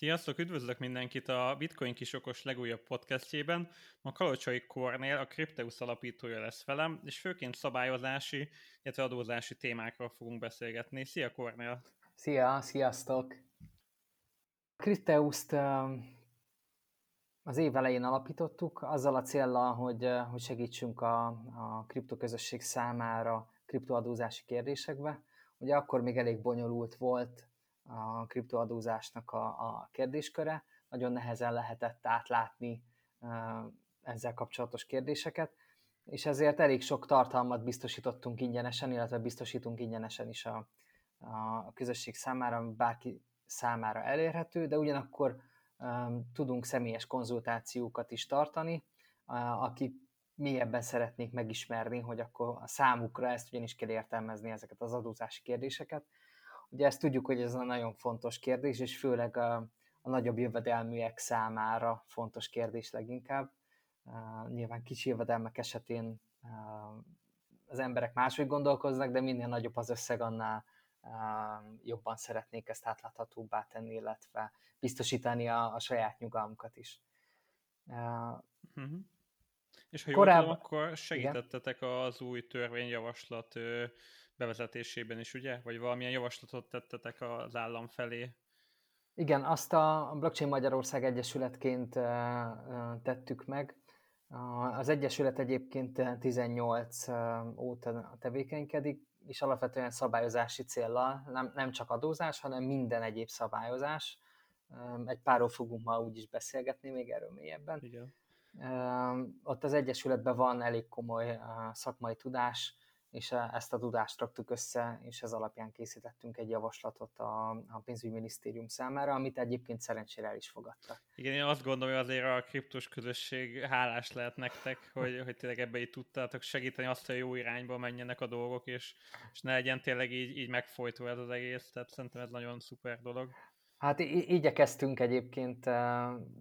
Sziasztok, üdvözlök mindenkit a Bitcoin kisokos legújabb podcastjében. Ma Kalocsai Kornél, a Crypteus alapítója lesz velem, és főként szabályozási, illetve adózási témákról fogunk beszélgetni. Szia Kornél! Szia, sziasztok! Crypteust az év elején alapítottuk, azzal a célral, hogy, hogy segítsünk a, a kriptoközösség számára kriptoadózási kérdésekbe. Ugye akkor még elég bonyolult volt a kriptoadózásnak a, a kérdésköre, nagyon nehezen lehetett átlátni ezzel kapcsolatos kérdéseket, és ezért elég sok tartalmat biztosítottunk ingyenesen, illetve biztosítunk ingyenesen is a, a közösség számára, bárki számára elérhető, de ugyanakkor um, tudunk személyes konzultációkat is tartani, uh, akik mélyebben szeretnék megismerni, hogy akkor a számukra ezt ugyanis kell értelmezni ezeket az adózási kérdéseket, Ugye ezt tudjuk, hogy ez a nagyon fontos kérdés, és főleg a, a nagyobb jövedelműek számára fontos kérdés leginkább. Uh, nyilván kicsi jövedelmek esetén uh, az emberek máshogy gondolkoznak, de minél nagyobb az összeg, annál uh, jobban szeretnék ezt átláthatóbbá tenni, illetve biztosítani a, a saját nyugalmukat is. Uh-huh. És ha jól korábban... tudom, akkor segítettetek igen? az új törvényjavaslat bevezetésében is, ugye? Vagy valamilyen javaslatot tettetek az állam felé? Igen, azt a Blockchain Magyarország Egyesületként tettük meg. Az Egyesület egyébként 18 óta tevékenykedik, és alapvetően szabályozási céllal, nem, nem csak adózás, hanem minden egyéb szabályozás. Egy párról fogunk ma úgy is beszélgetni, még erről mélyebben. Igen. Ott az Egyesületben van elég komoly szakmai tudás, és e, ezt a tudást raktuk össze, és ez alapján készítettünk egy javaslatot a, a pénzügyminisztérium számára, amit egyébként szerencsére el is fogadtak. Igen, én azt gondolom, hogy azért a kriptos közösség hálás lehet nektek, hogy, hogy tényleg ebbe így tudtátok segíteni azt, hogy jó irányba menjenek a dolgok, és, és ne legyen tényleg így, így megfojtó ez az egész, tehát szerintem ez nagyon szuper dolog. Hát igyekeztünk egyébként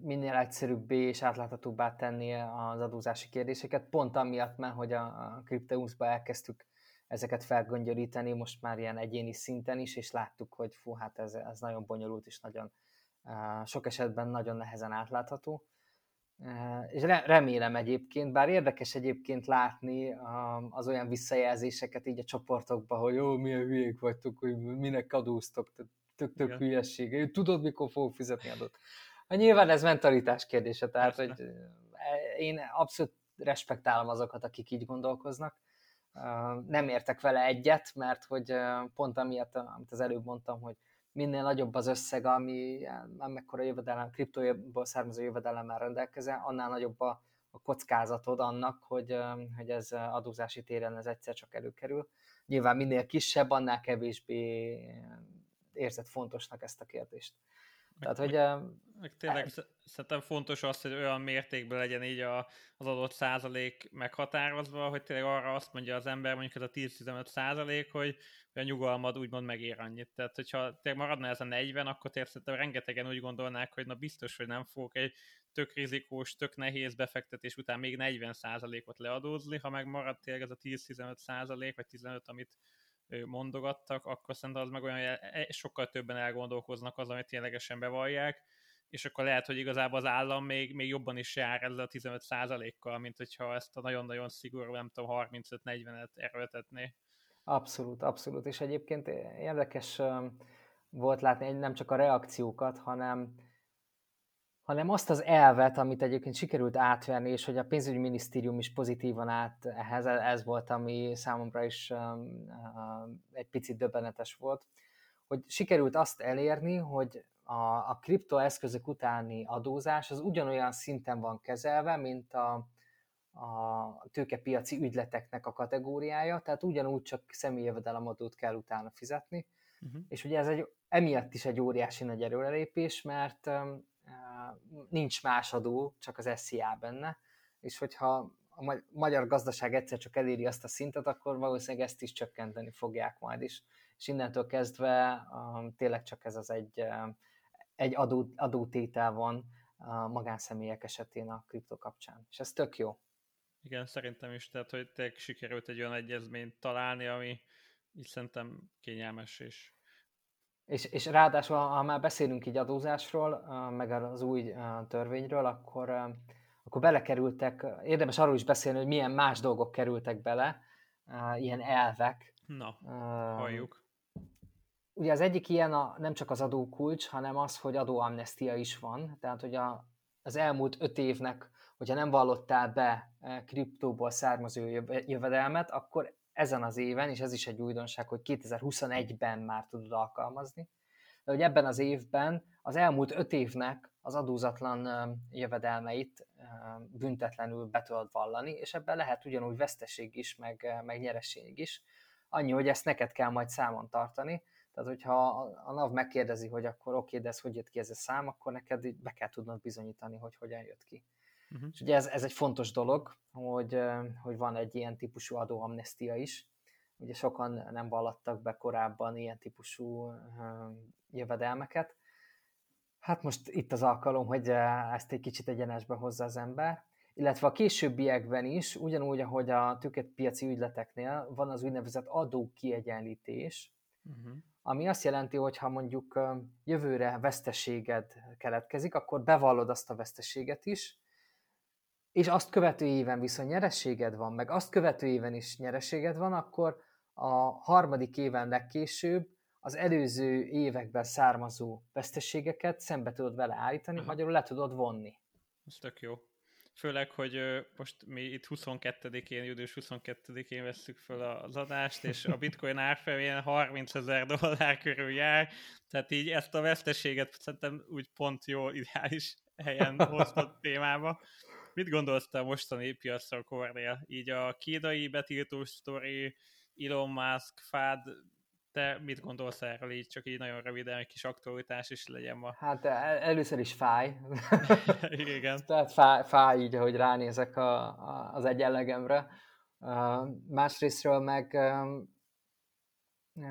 minél egyszerűbbé és átláthatóbbá tenni az adózási kérdéseket, pont amiatt, mert hogy a Crypteusba elkezdtük ezeket felgöngyöríteni, most már ilyen egyéni szinten is, és láttuk, hogy fú, hát ez, ez nagyon bonyolult, és nagyon sok esetben nagyon nehezen átlátható. És remélem egyébként, bár érdekes egyébként látni az olyan visszajelzéseket így a csoportokban, hogy jó, milyen hülyék vagytok, hogy minek adóztok, tök-tök hülyeség. Tudod, mikor fogok fizetni adót. Hát nyilván ez mentalitás kérdése, tehát hogy én abszolút respektálom azokat, akik így gondolkoznak. Nem értek vele egyet, mert hogy pont amiatt, amit az előbb mondtam, hogy minél nagyobb az összeg, ami amekkora jövedelem, kriptóból származó jövedelemmel rendelkezel, annál nagyobb a, a kockázatod annak, hogy, hogy ez adózási téren ez egyszer csak előkerül. Nyilván minél kisebb, annál kevésbé érzed fontosnak ezt a kérdést. Meg, Tehát, hogy... Meg, meg tényleg el... szerintem fontos az, hogy olyan mértékben legyen így a, az adott százalék meghatározva, hogy tényleg arra azt mondja az ember, mondjuk ez a 10-15 százalék, hogy, hogy a nyugalmad úgymond megér annyit. Tehát, hogyha tényleg maradna ez a 40, akkor tényleg szerintem rengetegen úgy gondolnák, hogy na biztos, hogy nem fogok egy tök rizikós, tök nehéz befektetés után még 40 százalékot leadózni, ha meg marad tényleg ez a 10-15 százalék, vagy 15, amit mondogattak, akkor szerintem az meg olyan, e, sokkal többen elgondolkoznak az, amit ténylegesen bevallják, és akkor lehet, hogy igazából az állam még, még jobban is jár ezzel a 15 kal mint hogyha ezt a nagyon-nagyon szigorú, nem tudom, 35-40-et erőltetné. Abszolút, abszolút. És egyébként érdekes volt látni nem csak a reakciókat, hanem hanem azt az elvet, amit egyébként sikerült átverni, és hogy a pénzügyminisztérium is pozitívan át ehhez, ez volt, ami számomra is egy picit döbbenetes volt, hogy sikerült azt elérni, hogy a, a kriptoeszközök utáni adózás az ugyanolyan szinten van kezelve, mint a, a tőkepiaci ügyleteknek a kategóriája, tehát ugyanúgy csak személyjövedelemadót kell utána fizetni, uh-huh. és ugye ez egy, emiatt is egy óriási nagy erőrelépés, mert nincs más adó, csak az SZIA benne, és hogyha a magyar gazdaság egyszer csak eléri azt a szintet, akkor valószínűleg ezt is csökkenteni fogják majd is. És innentől kezdve tényleg csak ez az egy, egy adó, adótétel van a magánszemélyek esetén a kripto kapcsán. És ez tök jó. Igen, szerintem is, tehát hogy tényleg sikerült egy olyan egyezményt találni, ami így szerintem kényelmes és És, és ráadásul, ha már beszélünk így adózásról, meg az új törvényről, akkor, akkor belekerültek, érdemes arról is beszélni, hogy milyen más dolgok kerültek bele, ilyen elvek. Na, halljuk. Ugye az egyik ilyen a, nem csak az adókulcs, hanem az, hogy adóamnestia is van. Tehát, hogy a, az elmúlt öt évnek, hogyha nem vallottál be kriptóból származó jövedelmet, akkor ezen az éven, és ez is egy újdonság, hogy 2021-ben már tudod alkalmazni, de hogy ebben az évben az elmúlt öt évnek az adózatlan jövedelmeit büntetlenül be tudod vallani, és ebben lehet ugyanúgy veszteség is, meg, meg nyereség is. Annyi, hogy ezt neked kell majd számon tartani, tehát, hogyha a NAV megkérdezi, hogy akkor oké, de ez hogy jött ki ez a szám, akkor neked be kell tudnod bizonyítani, hogy hogyan jött ki. Uh-huh. És ugye ez, ez egy fontos dolog, hogy, hogy van egy ilyen típusú adóamnestia is. Ugye sokan nem vallattak be korábban ilyen típusú jövedelmeket. Hát most itt az alkalom, hogy ezt egy kicsit egyenesbe hozza az ember. Illetve a későbbiekben is, ugyanúgy, ahogy a tőkepiaci ügyleteknél van az úgynevezett adókiegyenlítés, uh-huh ami azt jelenti, hogy ha mondjuk jövőre veszteséged keletkezik, akkor bevallod azt a veszteséget is, és azt követő éven viszont nyerességed van, meg azt követő éven is nyerességed van, akkor a harmadik éven legkésőbb az előző években származó veszteségeket szembe tudod vele állítani, Aha. magyarul le tudod vonni. Ez tök jó. Főleg, hogy most mi itt 22-én, július 22-én vesszük föl az adást, és a bitcoin árfolyam 30 ezer dollár körül jár, tehát így ezt a veszteséget szerintem úgy pont jó, ideális helyen hoztad témába. Mit gondolsz te mostani piacra, Kornél? Így a kínai betiltós sztori, Elon Musk, fád te mit gondolsz erről így, csak így nagyon röviden, egy kis aktualitás is legyen ma? Hát el, először is fáj. Igen. Tehát fáj, fáj így, hogy ránézek a, a, az egyenlegemre. Uh, másrésztről meg um,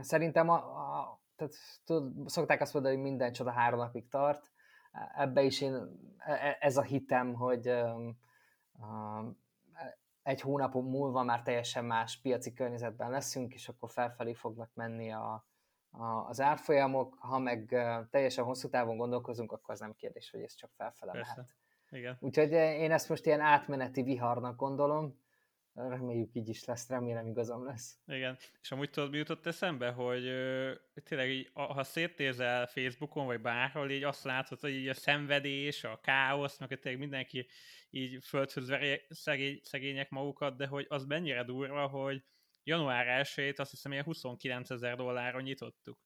szerintem a, a, tehát, tud, szokták azt mondani, hogy minden csoda három napig tart. Ebbe is én, e, e, ez a hitem, hogy egy hónap múlva már teljesen más piaci környezetben leszünk, és akkor felfelé fognak menni a, a, az árfolyamok. Ha meg teljesen hosszú távon gondolkozunk, akkor az nem kérdés, hogy ez csak felfele mehet. Igen. Úgyhogy én ezt most ilyen átmeneti viharnak gondolom, reméljük így is lesz, remélem igazam lesz. Igen, és amúgy tudod, mi jutott eszembe, hogy ö, tényleg így, ha szétnézel Facebookon, vagy bárhol, így azt látod, hogy így a szenvedés, a káosz, meg tényleg mindenki így földhöz veri szegény, szegények magukat, de hogy az mennyire durva, hogy január 1-ét azt hiszem ilyen 29 ezer dollárra nyitottuk.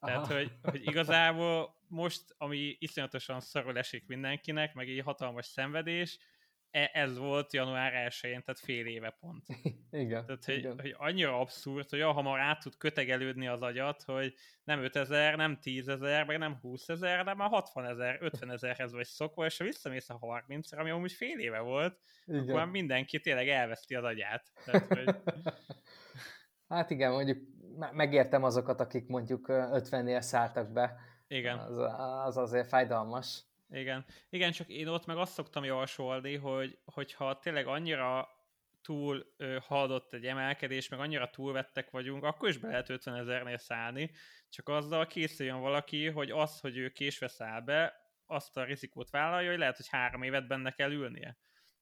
Tehát, hogy, hogy igazából most, ami iszonyatosan szarul esik mindenkinek, meg így hatalmas szenvedés, ez volt január 1-én, tehát fél éve pont. igen. Tehát, hogy, igen. hogy annyira abszurd, hogy hamar át tud kötegelődni az agyat, hogy nem 5000, nem 10 ezer, meg nem 20 ezer, de már 60 ezer, 50 ezerhez vagy szokva, és ha visszamész a 30 ami amúgy fél éve volt, igen. akkor már mindenki tényleg elveszti az agyát. Tehát, hogy... hát igen, mondjuk megértem azokat, akik mondjuk 50-nél szálltak be. Igen. Az, az azért fájdalmas. Igen. Igen, csak én ott meg azt szoktam javasolni, hogy hogyha tényleg annyira túl ö, haladott egy emelkedés, meg annyira túlvettek vagyunk, akkor is be lehet 50 ezernél szállni, csak azzal készüljön valaki, hogy az, hogy ő késve száll be, azt a rizikót vállalja, hogy lehet, hogy három évet benne kell ülnie.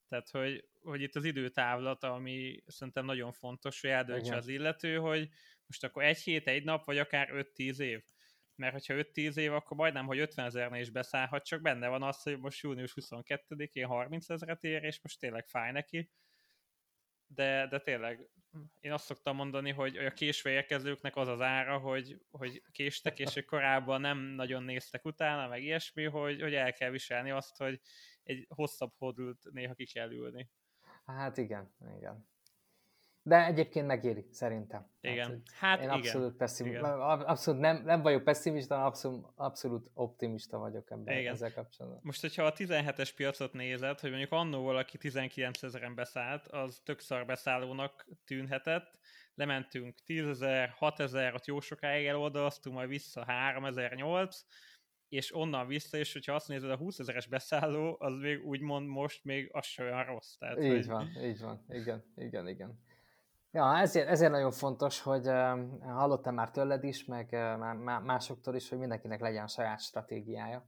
Tehát, hogy, hogy itt az időtávlat, ami szerintem nagyon fontos, hogy eldöntse az illető, hogy most akkor egy hét, egy nap, vagy akár 5-10 év mert hogyha 5-10 év, akkor majdnem, hogy 50 ezernél is beszállhat, csak benne van az, hogy most június 22-én 30 ezeret ér, és most tényleg fáj neki. De, de tényleg, én azt szoktam mondani, hogy a késve érkezőknek az az ára, hogy, hogy késtek, és korábban nem nagyon néztek utána, meg ilyesmi, hogy, hogy el kell viselni azt, hogy egy hosszabb hodult néha ki kell ülni. Hát igen, igen. De egyébként megéri, szerintem. Igen. Hát, én igen. abszolút, pessim, igen. abszolút nem, nem vagyok pessimista, abszolút, abszolút optimista vagyok ebben igen. ezzel kapcsolatban. Most, hogyha a 17-es piacot nézed, hogy mondjuk annó valaki 19 ezeren beszállt, az tök szar beszállónak tűnhetett, lementünk 10 ezer, 6 ezer, ott jó sokáig eloldalaztunk, majd vissza 3 ezer, 8, és onnan vissza, és hogyha azt nézed, a 20 ezeres beszálló, az még úgymond most még az sem olyan rossz. Tehát, így hogy... van, így van, igen, igen, igen. Ja, ezért, ezért nagyon fontos, hogy hallottam már tőled is, meg másoktól is, hogy mindenkinek legyen saját stratégiája.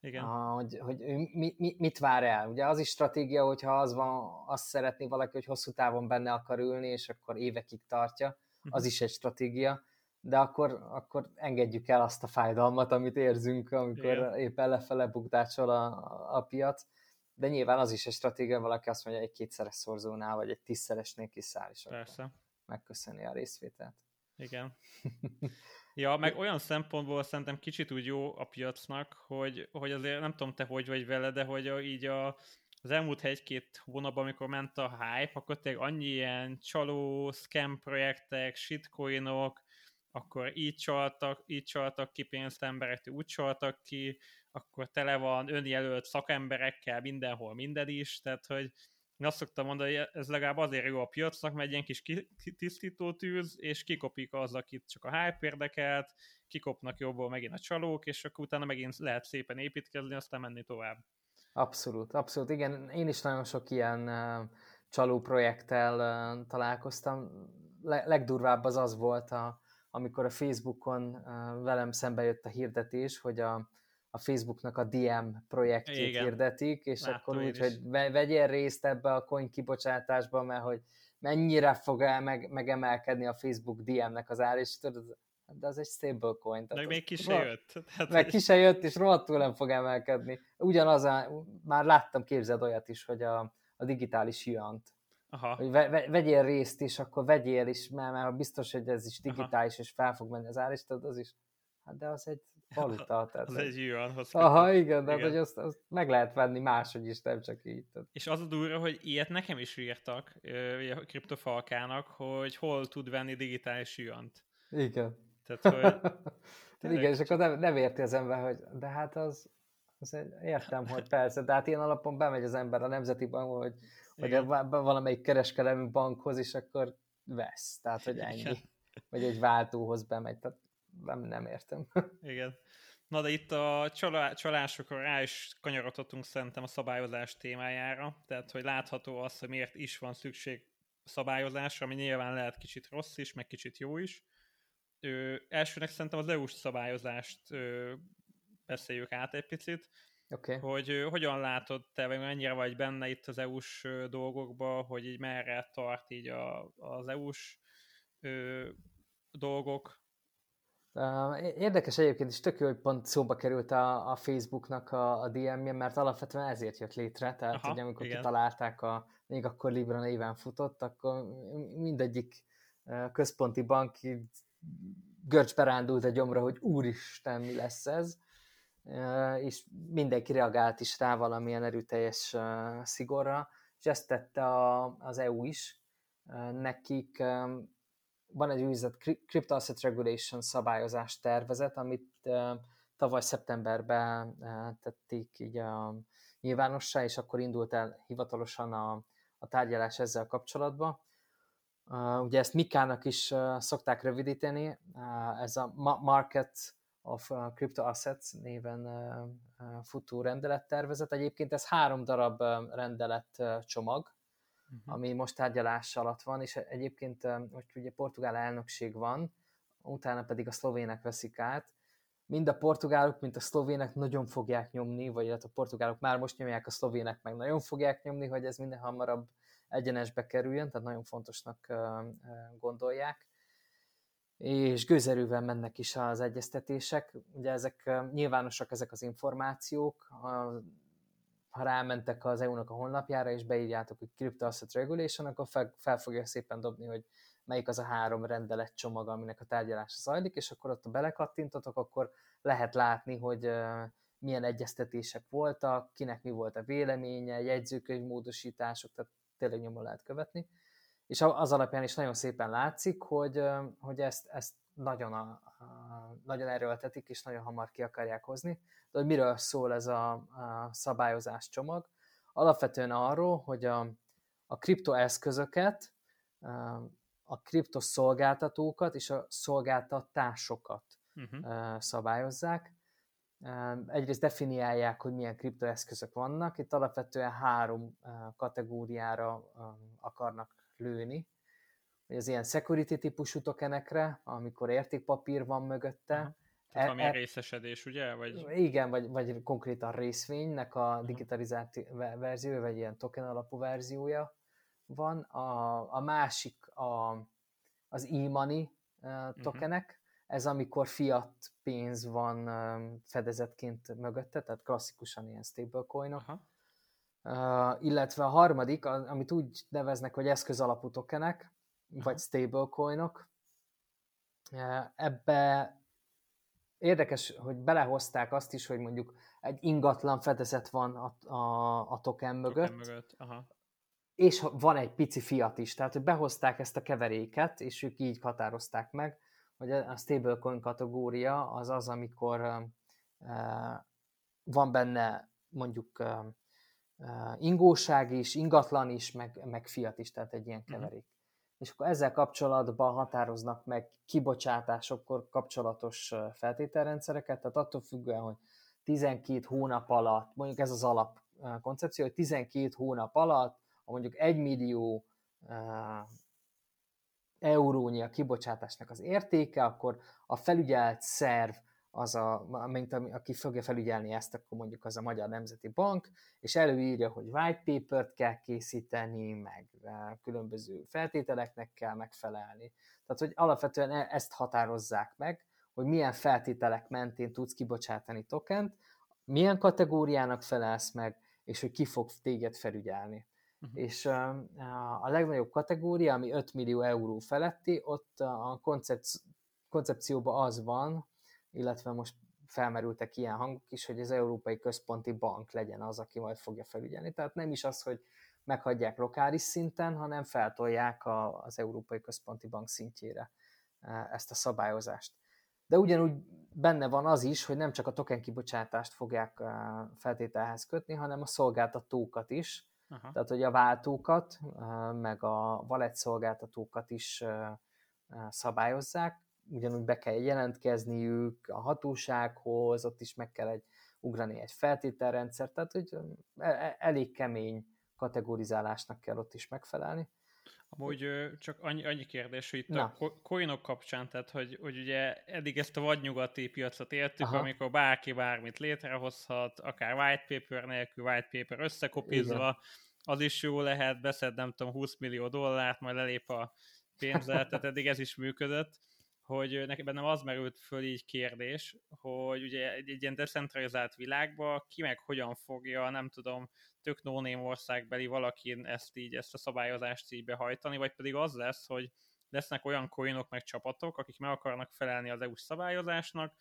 Igen. Hogy, hogy mi, mi, mit vár el. Ugye az is stratégia, hogyha az van, azt szeretné valaki, hogy hosszú távon benne akar ülni, és akkor évekig tartja, az is egy stratégia, de akkor, akkor engedjük el azt a fájdalmat, amit érzünk, amikor Igen. éppen lefele bukdácsol a, a piac, de nyilván az is egy stratégia, valaki azt mondja, egy kétszeres szorzónál, vagy egy tízszeresnél kiszáll, és Persze. megköszöni a részvételt. Igen. Ja, meg olyan szempontból szerintem kicsit úgy jó a piacnak, hogy, hogy azért nem tudom te hogy vagy vele, de hogy a, így a, az elmúlt egy-két hónapban, amikor ment a hype, akkor tényleg annyi ilyen csaló, scam projektek, shitcoinok, akkor így csaltak, így csaltak ki pénzt emberek, úgy csaltak ki, akkor tele van önjelölt szakemberekkel mindenhol minden is, tehát hogy én azt szoktam mondani, hogy ez legalább azért jó a piacnak, mert egy ilyen kis tisztító tűz, és kikopik az, akit csak a hype érdekelt, kikopnak jobból megint a csalók, és akkor utána megint lehet szépen építkezni, aztán menni tovább. Abszolút, abszolút. Igen, én is nagyon sok ilyen uh, csaló projekttel találkoztam. Le- legdurvább az az volt, a, amikor a Facebookon velem szembe jött a hirdetés, hogy a, a Facebooknak a DM projektjét Igen. hirdetik, és Látom akkor úgy, hogy vegyél részt ebbe a coin kibocsátásba, mert hogy mennyire fog el meg, megemelkedni a Facebook DM-nek az ár, és tudod, de az egy stablecoin. Meg még ki se jött. Tehát meg ki se jött, és rohadtul nem fog emelkedni. Ugyanaz, a, már láttam, képzeld olyat is, hogy a, a digitális juant. Aha. Hogy ve, ve, vegyél részt is, akkor vegyél is, mert, mert biztos, hogy ez is digitális, Aha. és fel fog menni az ár, és tudod, az is, hát de az egy valuta. Tehát az egy yuanhoz Aha, igen, de igen. hogy azt, azt, meg lehet venni máshogy is, nem csak így. Tehát. És az a durva, hogy ilyet nekem is írtak a kriptofalkának, hogy hol tud venni digitális yuant. Igen. Tehát, hogy igen, és akkor nem, nem érti az ember, hogy de hát az, az értem, hogy persze, de hát ilyen alapon bemegy az ember a Nemzeti Bankba, hogy, hogy valamelyik kereskedelmi bankhoz, és akkor vesz. Tehát, hogy ennyi. Igen. Vagy egy váltóhoz bemegy. Tehát nem, nem értem. Igen. Na de itt a csalásokra rá is kanyarodhatunk szerintem a szabályozás témájára, tehát hogy látható az, hogy miért is van szükség szabályozásra, ami nyilván lehet kicsit rossz is, meg kicsit jó is. Ö, elsőnek szerintem az EU-s szabályozást ö, beszéljük át egy picit, okay. hogy ö, hogyan látod te, vagy mennyire vagy benne itt az EU-s dolgokba, hogy így merre tart így a, az EU-s ö, dolgok, Érdekes egyébként is, tök jó, hogy pont szóba került a, a Facebooknak a, a DM-je, mert alapvetően ezért jött létre, tehát Aha, hogy amikor igen. kitalálták, a, még akkor Libra néven futott, akkor mindegyik központi bank görcsbe rándult a gyomra, hogy úristen, mi lesz ez, és mindenki reagált is rá valamilyen erőteljes szigorra, és ezt tette a, az EU is. Nekik van egy úgynevezett Crypto Asset Regulation szabályozás tervezet, amit tavaly szeptemberben tették így a nyilvánossá, és akkor indult el hivatalosan a, a tárgyalás ezzel kapcsolatban. Ugye ezt Mikának is szokták rövidíteni, ez a Market of Crypto Assets néven futó rendelettervezet. Egyébként ez három darab rendelet csomag, uh-huh. ami most tárgyalás alatt van, és egyébként, hogy ugye portugál elnökség van, utána pedig a szlovének veszik át, mind a portugálok, mint a szlovének nagyon fogják nyomni, vagy hát a portugálok már most nyomják, a szlovének meg nagyon fogják nyomni, hogy ez minden hamarabb egyenesbe kerüljön, tehát nagyon fontosnak gondolják. És gőzerővel mennek is az egyeztetések. Ugye ezek nyilvánosak ezek az információk, ha rámentek az EU-nak a honlapjára, és beírjátok, hogy Crypto Asset Regulation, akkor fel, fel fogja szépen dobni, hogy melyik az a három rendelet csomag, aminek a tárgyalása zajlik, és akkor ott belekattintotok, akkor lehet látni, hogy milyen egyeztetések voltak, kinek mi volt a véleménye, jegyzőkönyv módosítások, tehát tényleg nyomon lehet követni. És az alapján is nagyon szépen látszik, hogy, hogy ezt, ezt nagyon, a, a, nagyon erőltetik, és nagyon hamar ki akarják hozni. De hogy miről szól ez a, a szabályozás csomag? Alapvetően arról, hogy a, a kriptoeszközöket, a kriptoszolgáltatókat és a szolgáltatásokat uh-huh. szabályozzák. Egyrészt definiálják, hogy milyen kriptoeszközök vannak. Itt alapvetően három kategóriára akarnak lőni vagy az ilyen security típusú tokenekre, amikor értékpapír van mögötte. Aha. Tehát e, e, részesedés, ugye? Vagy... Igen, vagy, vagy konkrétan részvénynek a digitalizált verzió, vagy ilyen token alapú verziója van. A, a másik a, az e-money uh, tokenek, uh-huh. ez amikor fiat pénz van um, fedezetként mögötte, tehát klasszikusan ilyen stablecoinok. Uh-huh. Uh, illetve a harmadik, amit úgy neveznek, hogy eszközalapú tokenek. Vagy stablecoinok. Uh, ebbe érdekes, hogy belehozták azt is, hogy mondjuk egy ingatlan fedezet van a, a, a token mögött, token mögött. Aha. és van egy pici fiat is, tehát hogy behozták ezt a keveréket, és ők így határozták meg, hogy a stablecoin kategória az az, amikor uh, van benne mondjuk uh, ingóság is, ingatlan is, meg, meg fiat is, tehát egy ilyen mhm. keverék. Mm és akkor ezzel kapcsolatban határoznak meg kibocsátásokkor kapcsolatos feltételrendszereket, tehát attól függően, hogy 12 hónap alatt, mondjuk ez az alap koncepció, hogy 12 hónap alatt, ha mondjuk 1 millió eurónyi a kibocsátásnak az értéke, akkor a felügyelt szerv az a, mint aki fogja felügyelni ezt, akkor mondjuk az a Magyar Nemzeti Bank, és előírja, hogy white paper-t kell készíteni, meg e, különböző feltételeknek kell megfelelni. Tehát, hogy alapvetően e, ezt határozzák meg, hogy milyen feltételek mentén tudsz kibocsátani tokent, milyen kategóriának felelsz meg, és hogy ki fog téged felügyelni. Uh-huh. És a legnagyobb kategória, ami 5 millió euró feletti, ott a koncepcióban az van, illetve most felmerültek ilyen hangok is, hogy az Európai Központi Bank legyen az, aki majd fogja felügyelni. Tehát nem is az, hogy meghagyják lokális szinten, hanem feltolják a, az Európai Központi Bank szintjére e, ezt a szabályozást. De ugyanúgy benne van az is, hogy nem csak a token kibocsátást fogják e, feltételhez kötni, hanem a szolgáltatókat is, Aha. tehát hogy a váltókat, e, meg a wallet szolgáltatókat is szabályozzák, ugyanúgy be kell jelentkezniük a hatósághoz, ott is meg kell egy, ugrani egy feltételrendszer, tehát hogy e, e, elég kemény kategorizálásnak kell ott is megfelelni. Amúgy csak annyi, annyi kérdés, hogy itt Na. a coinok kapcsán, tehát hogy, hogy ugye eddig ezt a vadnyugati piacot éltük, Aha. amikor bárki bármit létrehozhat, akár white paper nélkül, white paper összekopizva, Igen. az is jó lehet, beszed nem tudom 20 millió dollárt, majd lelép a pénzzel, tehát eddig ez is működött hogy neki bennem az merült föl így kérdés, hogy ugye egy, egy ilyen decentralizált világban ki meg hogyan fogja, nem tudom, tök no országbeli valakin ezt így, ezt a szabályozást így behajtani, vagy pedig az lesz, hogy lesznek olyan coinok meg csapatok, akik meg akarnak felelni az EU-s szabályozásnak,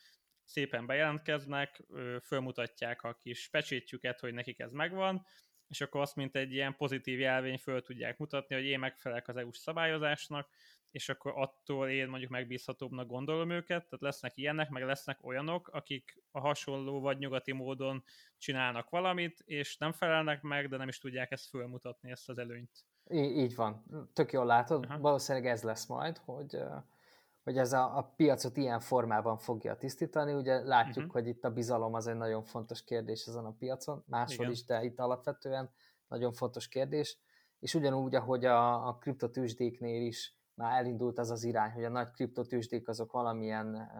szépen bejelentkeznek, fölmutatják a kis pecsétjüket, hogy nekik ez megvan, és akkor azt, mint egy ilyen pozitív jelvény föl tudják mutatni, hogy én megfelelek az EU-s szabályozásnak, és akkor attól én mondjuk megbízhatóbbnak gondolom őket, tehát lesznek ilyenek, meg lesznek olyanok, akik a hasonló vagy nyugati módon csinálnak valamit, és nem felelnek meg, de nem is tudják ezt fölmutatni, ezt az előnyt. Így van. Tök jól látod, Aha. valószínűleg ez lesz majd, hogy, hogy ez a, a piacot ilyen formában fogja tisztítani. Ugye látjuk, uh-huh. hogy itt a bizalom az egy nagyon fontos kérdés ezen a piacon, máshol Igen. is, de itt alapvetően nagyon fontos kérdés. És ugyanúgy, ahogy a, a kriptotűzsdéknél is már elindult az az irány, hogy a nagy kriptotősdék azok valamilyen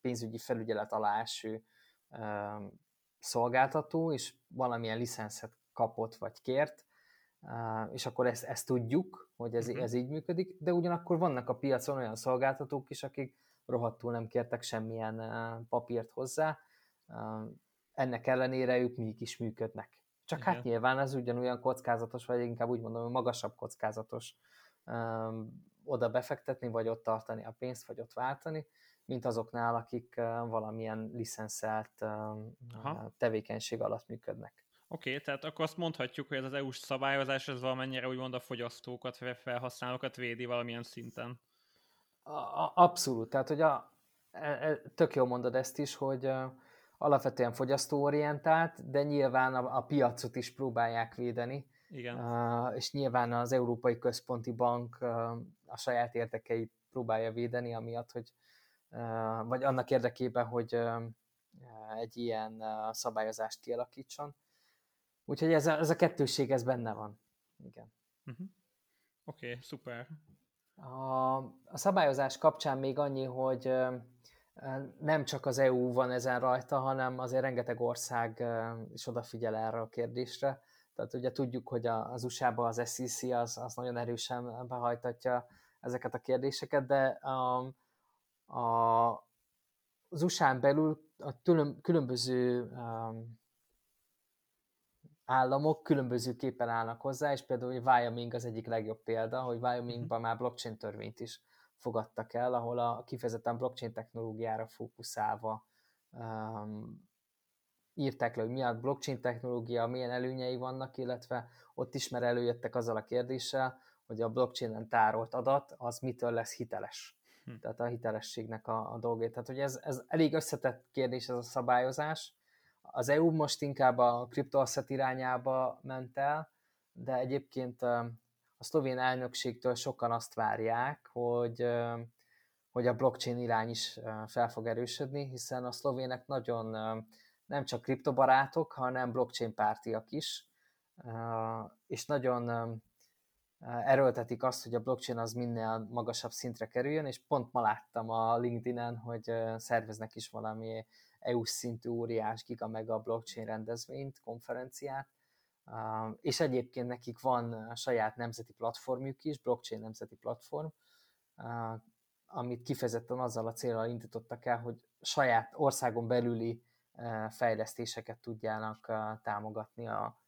pénzügyi felügyelet alá eső szolgáltató, és valamilyen licenszet kapott vagy kért, és akkor ezt, ezt tudjuk, hogy ez, uh-huh. ez így működik, de ugyanakkor vannak a piacon olyan szolgáltatók is, akik rohadtul nem kértek semmilyen papírt hozzá, ennek ellenére ők mégis működnek. Csak Igen. hát nyilván ez ugyanolyan kockázatos, vagy inkább úgy mondom, hogy magasabb kockázatos oda befektetni, vagy ott tartani a pénzt, vagy ott váltani, mint azoknál, akik valamilyen licenszelt tevékenység alatt működnek. Oké, okay, tehát akkor azt mondhatjuk, hogy ez az EU-s szabályozás, ez valamennyire úgymond a fogyasztókat, felhasználókat védi valamilyen szinten. Abszolút, tehát hogy a, e, e, tök jól mondod ezt is, hogy alapvetően fogyasztóorientált, de nyilván a, a piacot is próbálják védeni, igen. És nyilván az Európai Központi Bank a saját érdekeit próbálja védeni, amiatt, hogy vagy annak érdekében, hogy egy ilyen szabályozást kialakítson. Úgyhogy ez a, ez a kettőség, ez benne van. Igen. Uh-huh. Oké, okay, szuper. A, a szabályozás kapcsán még annyi, hogy nem csak az EU van ezen rajta, hanem azért rengeteg ország is odafigyel erre a kérdésre. Tehát ugye tudjuk, hogy az USA-ban az SEC az, az nagyon erősen behajtatja ezeket a kérdéseket, de a, a, az USA-n belül a különböző um, államok különbözőképpen állnak hozzá, és például hogy Wyoming az egyik legjobb példa, hogy Wyomingban már blockchain törvényt is fogadtak el, ahol a kifejezetten blockchain technológiára fókuszálva um, írták le, hogy mi a blockchain technológia, milyen előnyei vannak, illetve ott is már előjöttek azzal a kérdéssel, hogy a blockchainen tárolt adat az mitől lesz hiteles. Hm. Tehát a hitelességnek a, a dolgét. Tehát, hogy ez, ez elég összetett kérdés ez a szabályozás. Az EU most inkább a kriptoasszet irányába ment el, de egyébként a szlovén elnökségtől sokan azt várják, hogy, hogy a blockchain irány is fel fog erősödni, hiszen a szlovének nagyon nem csak kriptobarátok, hanem blockchain pártiak is, és nagyon erőltetik azt, hogy a blockchain az minél magasabb szintre kerüljön, és pont ma láttam a LinkedIn-en, hogy szerveznek is valami EU szintű óriás giga meg a blockchain rendezvényt, konferenciát, és egyébként nekik van saját nemzeti platformjuk is, blockchain nemzeti platform, amit kifejezetten azzal a célral indítottak el, hogy saját országon belüli fejlesztéseket tudjának támogatni, a,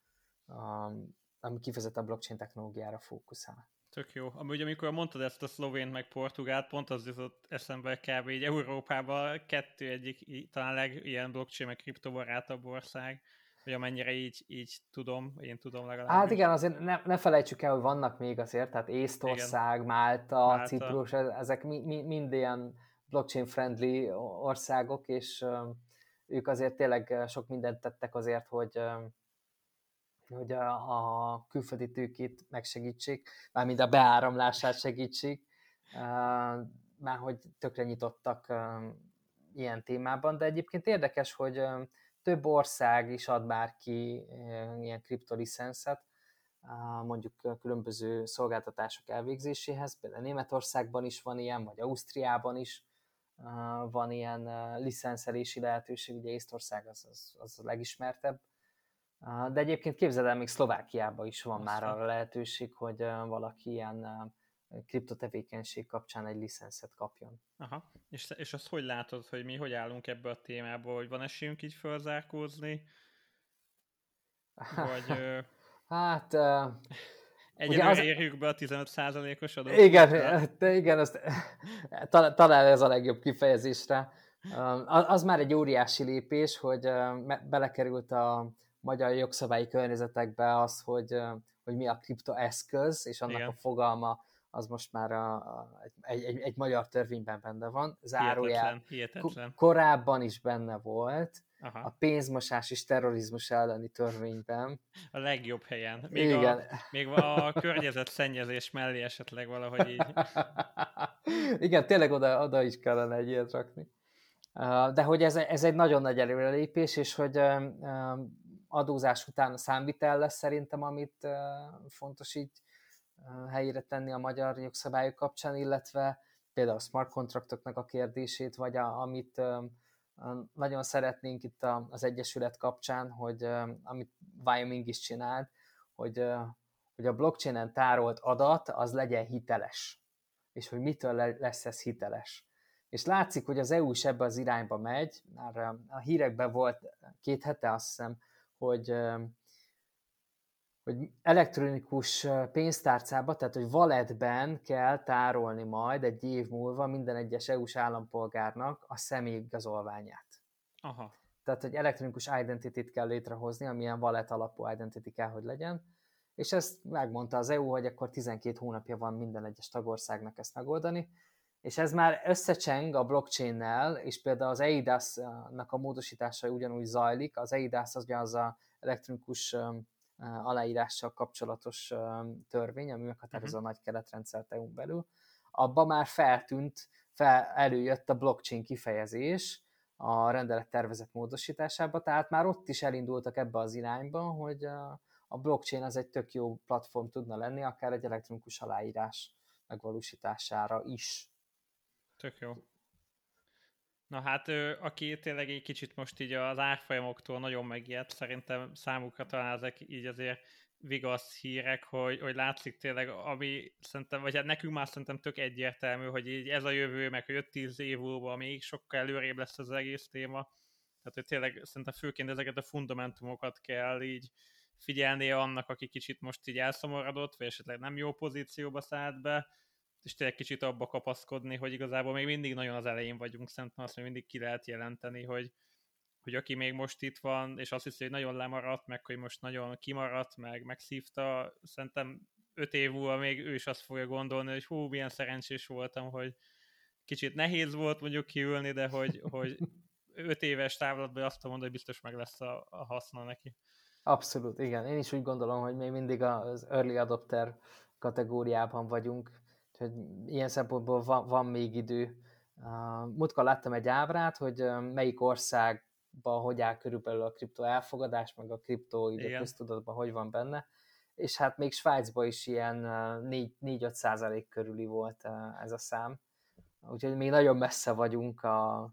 a, ami kifejezetten a blockchain technológiára fókuszál. Tök jó. Amúgy amikor mondtad ezt a szlovén meg portugált, pont az jutott eszembe kb. így Európában kettő egyik talán leg ilyen blockchain meg kriptobarátabb ország, hogy amennyire így, így tudom, én tudom legalább. Hát igen, azért ne, ne felejtsük el, hogy vannak még azért, tehát Észtország, igen. Málta, Málta, Ciprus, ezek mi, mi, mind ilyen blockchain-friendly országok, és ők azért tényleg sok mindent tettek azért, hogy hogy a, a külföldi tőkét megsegítsék, mármint a beáramlását segítsék, már hogy tökre nyitottak ilyen témában, de egyébként érdekes, hogy több ország is ad már ki ilyen kriptolicenszet, mondjuk különböző szolgáltatások elvégzéséhez, például Németországban is van ilyen, vagy Ausztriában is van ilyen licenszelési lehetőség, ugye Észtország az, az, az a legismertebb, de egyébként képzeld el, még Szlovákiában is van Aztán. már arra lehetőség, hogy valaki ilyen kriptotevékenység kapcsán egy licenszet kapjon. Aha, és, és azt hogy látod, hogy mi hogy állunk ebbe a témába, hogy van esélyünk így fölzárkózni? Vagy... hát... Uh, Egyelőre az... érjük be a 15%-os adót. Igen, de igen, azt, talán ez a legjobb kifejezésre. Az már egy óriási lépés, hogy belekerült a magyar jogszabályi környezetekbe az, hogy, hogy mi a kriptoeszköz, és annak Igen. a fogalma az most már a, a, egy, egy, egy magyar törvényben benne van. Zárójel. Hihetetlen, hihetetlen. Korábban is benne volt, Aha. a pénzmosás és terrorizmus elleni törvényben. A legjobb helyen. Még, Igen. A, még a környezet szennyezés mellé esetleg valahogy így. Igen, tényleg oda, oda is kellene egy ilyet rakni. De hogy ez, ez egy nagyon nagy előrelépés, és hogy adózás után a számvitel lesz szerintem, amit fontos így helyére tenni a magyar jogszabályok kapcsán, illetve például a smart kontraktoknak a kérdését, vagy a, amit nagyon szeretnénk itt az Egyesület kapcsán, hogy amit Wyoming is csinált, hogy, hogy a blockchainen tárolt adat az legyen hiteles, és hogy mitől lesz ez hiteles. És látszik, hogy az EU is ebbe az irányba megy, már a hírekben volt két hete azt hiszem, hogy hogy elektronikus pénztárcába, tehát hogy walletben kell tárolni majd egy év múlva minden egyes EU-s állampolgárnak a személyigazolványát. Aha. Tehát, hogy elektronikus identity-t kell létrehozni, amilyen wallet alapú identity kell, hogy legyen, és ezt megmondta az EU, hogy akkor 12 hónapja van minden egyes tagországnak ezt megoldani, és ez már összecseng a blockchain-nel, és például az EIDAS-nak a módosítása ugyanúgy zajlik. Az EIDAS az ugye az a elektronikus aláírással kapcsolatos törvény, ami meghatározza uh-huh. a nagy keretrendszert EU-n belül. Abba már feltűnt, fel, előjött a blockchain kifejezés a rendelet tervezet módosításába, tehát már ott is elindultak ebbe az irányba, hogy a blockchain az egy tök jó platform tudna lenni, akár egy elektronikus aláírás megvalósítására is. Tök jó. Na hát, aki tényleg egy kicsit most így az árfolyamoktól nagyon megijedt, szerintem számukra talán ezek így azért vigasz hírek, hogy, hogy látszik tényleg, ami szerintem, vagy hát nekünk már szerintem tök egyértelmű, hogy így ez a jövő, meg hogy 5-10 év múlva még sokkal előrébb lesz az egész téma. Tehát, hogy tényleg szerintem főként ezeket a fundamentumokat kell így figyelnie annak, aki kicsit most így elszomorodott, vagy esetleg nem jó pozícióba szállt be, és tényleg kicsit abba kapaszkodni, hogy igazából még mindig nagyon az elején vagyunk, szerintem azt még mindig ki lehet jelenteni, hogy, hogy aki még most itt van, és azt hiszi, hogy nagyon lemaradt, meg hogy most nagyon kimaradt, meg megszívta, szerintem öt év múlva még ő is azt fogja gondolni, hogy hú, milyen szerencsés voltam, hogy kicsit nehéz volt mondjuk kiülni, de hogy, hogy öt éves távlatban azt mondom, hogy biztos meg lesz a, a haszna neki. Abszolút, igen. Én is úgy gondolom, hogy még mindig az early adopter kategóriában vagyunk, hogy ilyen szempontból van, van még idő. Uh, múltkor láttam egy ábrát, hogy melyik országban hogy áll körülbelül a kripto elfogadás, meg a kripto ide köztudatban hogy van benne, és hát még Svájcban is ilyen 4-5 százalék körüli volt ez a szám. Úgyhogy még nagyon messze vagyunk a,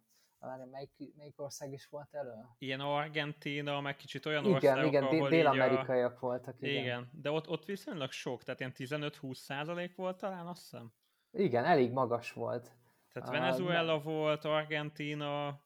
Várj, melyik, melyik ország is volt elő? Ilyen Argentina, meg kicsit olyan igen, országok, Igen, ahol dél-amerikaiak a... voltak. Igen. igen, de ott, ott viszonylag sok, tehát ilyen 15-20 százalék volt talán, azt hiszem. Igen, elég magas volt. Tehát Venezuela uh, volt, Argentina,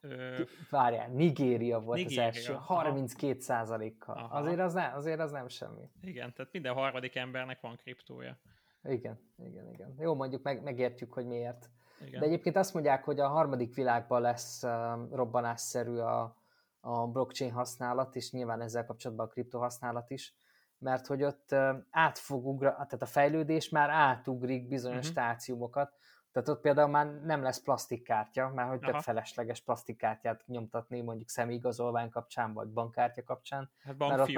Ö... Várjál, Nigéria volt Nigéria. az első, 32 százalékkal. Azért az, nem, azért az nem semmi. Igen, tehát minden harmadik embernek van kriptója. Igen, igen, igen. Jó, mondjuk meg, megértjük, hogy miért. Igen. De egyébként azt mondják, hogy a harmadik világban lesz robbanásszerű a, a blockchain használat, és nyilván ezzel kapcsolatban a kripto használat is, mert hogy ott át fog ugra, tehát a fejlődés már átugrik bizonyos uh-huh. stációmokat, tehát ott például már nem lesz plastikkártya, mert hogy Aha. több felesleges plastikkártyát nyomtatni mondjuk személyigazolvány kapcsán, vagy bankkártya kapcsán. Hát bankfiók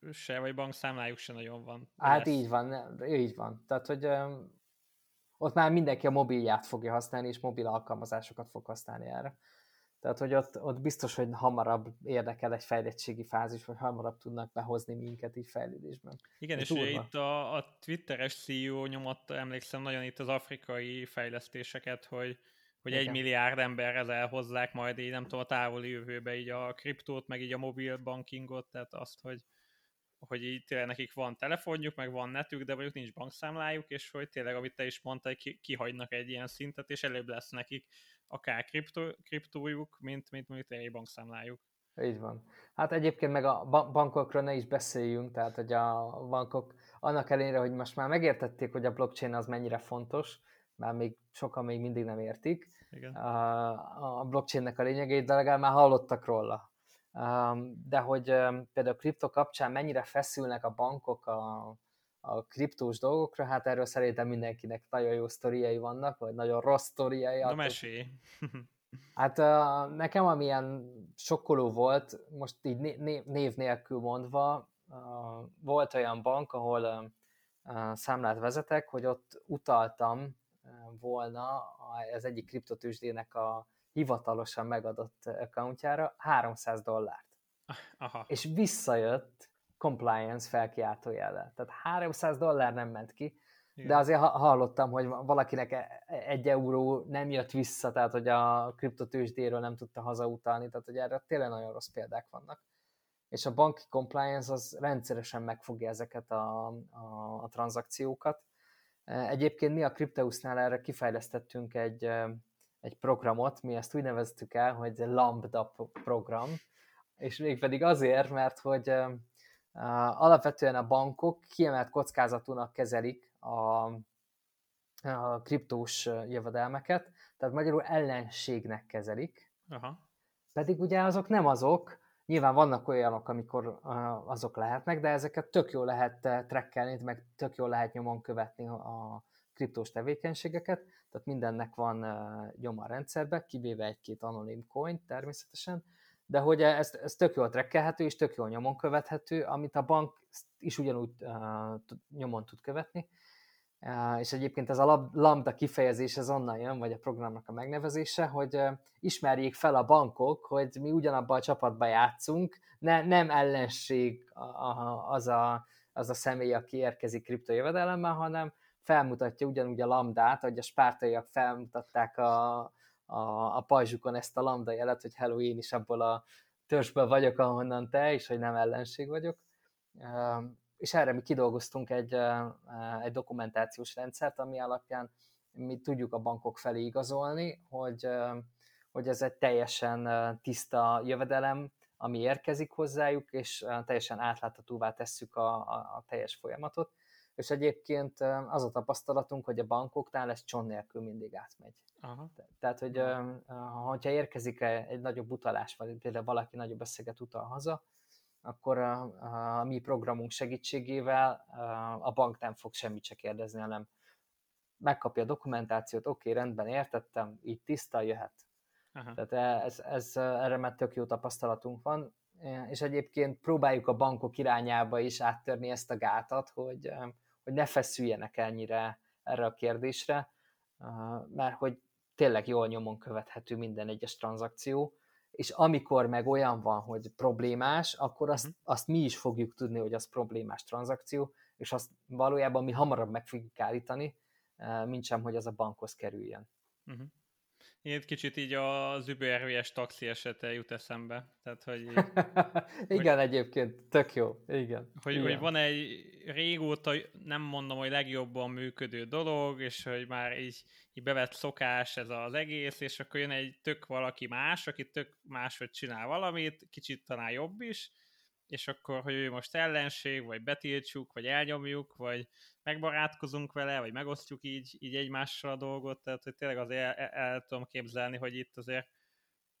nem... se, vagy bankszámlájuk se nagyon van. Hát lesz. így van, így van. Tehát, hogy ott már mindenki a mobilját fogja használni, és mobil alkalmazásokat fog használni erre. Tehát, hogy ott, ott biztos, hogy hamarabb érdekel egy fejlettségi fázis, vagy hamarabb tudnak behozni minket így fejlődésben. Igen, és ugye itt a, a Twitteres CEO nyomott, emlékszem nagyon itt az afrikai fejlesztéseket, hogy, hogy Igen. egy milliárd emberhez elhozzák majd így nem tudom, a távoli jövőbe így a kriptót, meg így a mobil bankingot, tehát azt, hogy, hogy így tényleg nekik van telefonjuk, meg van netük, de mondjuk nincs bankszámlájuk, és hogy tényleg, amit te is mondtál, ki, kihagynak egy ilyen szintet, és előbb lesz nekik akár kriptó, kriptójuk, mint, mint mondjuk egy bankszámlájuk. Így van. Hát egyébként meg a bankokról ne is beszéljünk, tehát hogy a bankok annak ellenére, hogy most már megértették, hogy a blockchain az mennyire fontos, már még sokan még mindig nem értik Igen. a, a blockchainnek a lényegét, de legalább már hallottak róla de hogy például a kripto kapcsán mennyire feszülnek a bankok a, a kriptós dolgokra, hát erről szerintem mindenkinek nagyon jó sztoriai vannak, vagy nagyon rossz sztoriai. Na mesélj! Hát nekem amilyen sokkoló volt, most így név nélkül mondva, volt olyan bank, ahol számlát vezetek, hogy ott utaltam volna az egyik kriptotősdének a hivatalosan megadott accountjára 300 dollárt. Aha. És visszajött compliance felkiáltójellel. Tehát 300 dollár nem ment ki, Igen. de azért hallottam, hogy valakinek e- egy euró nem jött vissza, tehát hogy a kriptotősdéről nem tudta hazautalni, tehát hogy erre tényleg nagyon rossz példák vannak. És a banki compliance az rendszeresen megfogja ezeket a, a, a tranzakciókat. Egyébként mi a Crypteusnál erre kifejlesztettünk egy egy programot, mi ezt úgy neveztük el, hogy Lambda program, és mégpedig azért, mert hogy alapvetően a bankok kiemelt kockázatúnak kezelik a, a kriptós jövedelmeket, tehát magyarul ellenségnek kezelik. Aha. Pedig ugye azok nem azok, nyilván vannak olyanok, amikor azok lehetnek, de ezeket tök jól lehet trekkelni, meg tök jól lehet nyomon követni a kriptós tevékenységeket, tehát mindennek van nyoma a rendszerbe, kivéve egy-két anonim coin természetesen, de hogy ez, ez tök jól trekkelhető és tök jól nyomon követhető, amit a bank is ugyanúgy nyomon tud követni, és egyébként ez a lambda kifejezés ez onnan jön, vagy a programnak a megnevezése, hogy ismerjék fel a bankok, hogy mi ugyanabban a csapatban játszunk, ne, nem ellenség az a, az a személy, aki érkezik kriptojövedelemmel, hanem felmutatja ugyanúgy a lambdát, ahogy a spártaiak felmutatták a, a, a pajzsukon ezt a lambda jelet, hogy hello, én is abból a törzsből vagyok, ahonnan te, és hogy nem ellenség vagyok. És erre mi kidolgoztunk egy, egy dokumentációs rendszert, ami alapján mi tudjuk a bankok felé igazolni, hogy, hogy ez egy teljesen tiszta jövedelem, ami érkezik hozzájuk, és teljesen átláthatóvá tesszük a, a, a teljes folyamatot. És egyébként az a tapasztalatunk, hogy a bankoknál ez cson nélkül mindig átmegy. Aha. Tehát, hogy ha érkezik egy nagyobb utalás, vagy például valaki nagyobb összeget utal haza, akkor a, a, mi programunk segítségével a bank nem fog semmit se kérdezni, hanem megkapja a dokumentációt, oké, okay, rendben, értettem, így tiszta, jöhet. Aha. Tehát ez, ez, erre már tök jó tapasztalatunk van, és egyébként próbáljuk a bankok irányába is áttörni ezt a gátat, hogy, hogy ne feszüljenek ennyire erre a kérdésre, mert hogy tényleg jól nyomon követhető minden egyes tranzakció, és amikor meg olyan van, hogy problémás, akkor azt, uh-huh. azt mi is fogjuk tudni, hogy az problémás tranzakció, és azt valójában mi hamarabb meg fogjuk állítani, mint sem, hogy az a bankhoz kerüljön. Uh-huh. Én kicsit így az übervs taxi esete jut eszembe. Tehát, hogy így, igen, hogy, egyébként, tök jó. Igen. Hogy, igen. hogy van egy régóta, nem mondom, hogy legjobban működő dolog, és hogy már így, így bevett szokás ez az egész, és akkor jön egy tök valaki más, aki tök máshogy csinál valamit, kicsit talán jobb is, és akkor, hogy ő most ellenség, vagy betiltsuk, vagy elnyomjuk, vagy megbarátkozunk vele, vagy megosztjuk így, így egymással a dolgot, tehát hogy tényleg azért el, el, el tudom képzelni, hogy itt azért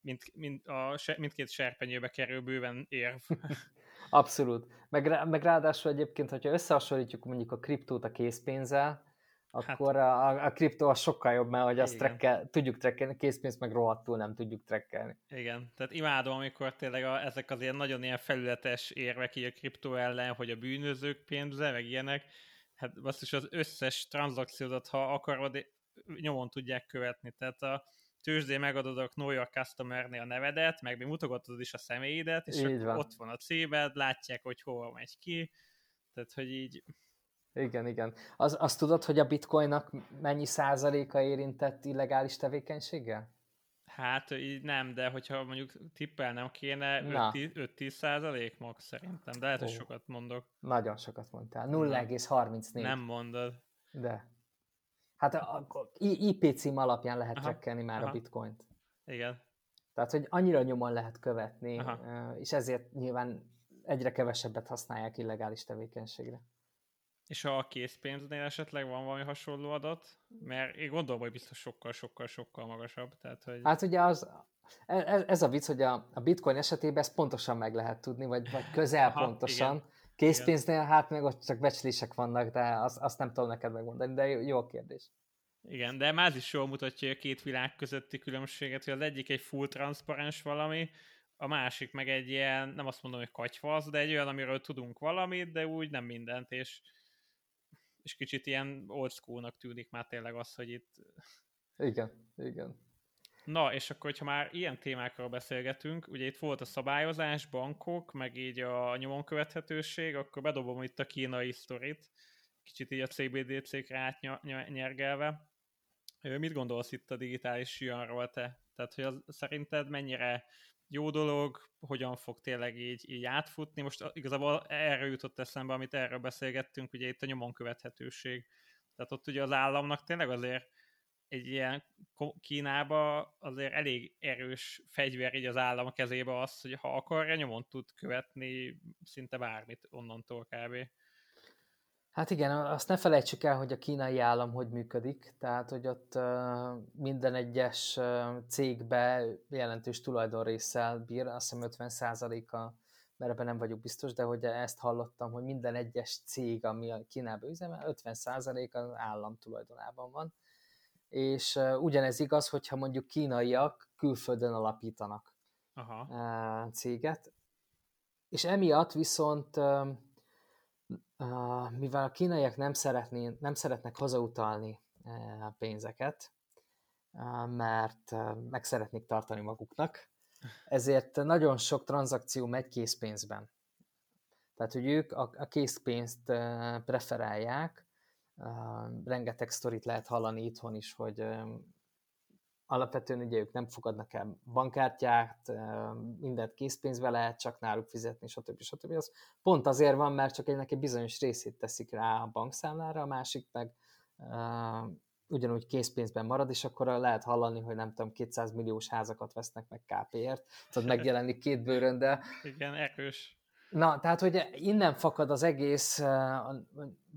mind, mind a, mindkét serpenyőbe kerül bőven érv. Abszolút. Meg, meg ráadásul egyébként, hogyha összehasonlítjuk mondjuk a kriptót a készpénzzel, Hát. akkor hát, a, a kriptó az sokkal jobb, mert hogy azt trekkel, tudjuk trekkelni, készpénzt meg rohadtul nem tudjuk trekkelni. Igen, tehát imádom, amikor tényleg a, ezek az ilyen nagyon ilyen felületes érvek így a kriptó ellen, hogy a bűnözők pénze, meg ilyenek, hát basszus az összes tranzakciódat, ha akarod, nyomon tudják követni, tehát a tőzsdé megadod a Know Your Customer-nél a nevedet, meg még mutogatod is a személyidet, és így van. ott van a címed, látják, hogy hova megy ki, tehát hogy így igen, igen. Az, azt tudod, hogy a bitcoinnak mennyi százaléka érintett illegális tevékenységgel? Hát így nem, de hogyha mondjuk tippelnem kéne, 5-10 százalék max szerintem, de lehet, hogy sokat mondok. Nagyon sokat mondtál. 0,34. Nem mondod. De. Hát a, a IP cím alapján lehet trekkelni már aha. a bitcoint. Igen. Tehát, hogy annyira nyomon lehet követni, aha. és ezért nyilván egyre kevesebbet használják illegális tevékenységre. És a készpénznél esetleg van valami hasonló adat? Mert én gondolom, hogy biztos sokkal, sokkal, sokkal magasabb. Tehát, hogy... Hát ugye az, ez, ez a vicc, hogy a, a bitcoin esetében ezt pontosan meg lehet tudni, vagy, vagy közel Aha, pontosan. Igen. Készpénznél igen. hát meg ott csak becslések vannak, de azt, azt nem tudom neked megmondani, de jó, a kérdés. Igen, de Máz is jól mutatja a két világ közötti különbséget, hogy az egyik egy full transzparens valami, a másik meg egy ilyen, nem azt mondom, hogy katyvasz, de egy olyan, amiről tudunk valamit, de úgy nem mindent, és és kicsit ilyen old schoolnak tűnik már tényleg az, hogy itt... Igen, igen. Na, és akkor, hogyha már ilyen témákról beszélgetünk, ugye itt volt a szabályozás, bankok, meg így a nyomon követhetőség, akkor bedobom itt a kínai sztorit, kicsit így a CBDC-kre átnyergelve. Mit gondolsz itt a digitális juanról te? Tehát, hogy az, szerinted mennyire jó dolog, hogyan fog tényleg így, így átfutni. Most igazából erre jutott eszembe, amit erről beszélgettünk, ugye itt a nyomon követhetőség. Tehát ott ugye az államnak tényleg azért egy ilyen Kínába azért elég erős fegyver így az állam kezébe az, hogy ha akarja, nyomon tud követni szinte bármit onnantól kb. Hát igen, azt ne felejtsük el, hogy a kínai állam hogy működik, tehát hogy ott minden egyes cégbe jelentős tulajdonrészsel bír, azt hiszem 50%-a, mert ebben nem vagyok biztos, de hogy ezt hallottam, hogy minden egyes cég, ami a Kínában üzemel, 50% az állam tulajdonában van. És ugyanez igaz, hogyha mondjuk kínaiak külföldön alapítanak Aha. céget, és emiatt viszont mivel a kínaiak nem, szeretné, nem szeretnek hazautalni pénzeket, mert meg szeretnék tartani maguknak, ezért nagyon sok tranzakció megy készpénzben. Tehát, hogy ők a, készpénzt e, preferálják, rengeteg sztorit lehet hallani itthon is, hogy alapvetően ugye ők nem fogadnak el bankkártyát, mindent készpénzbe lehet csak náluk fizetni, stb. stb. Az pont azért van, mert csak egynek egy bizonyos részét teszik rá a bankszámlára, a másik meg uh, ugyanúgy készpénzben marad, és akkor lehet hallani, hogy nem tudom, 200 milliós házakat vesznek meg KP-ért, tudod megjelenik két bőrön, de... Igen, erős. Na, tehát, hogy innen fakad az egész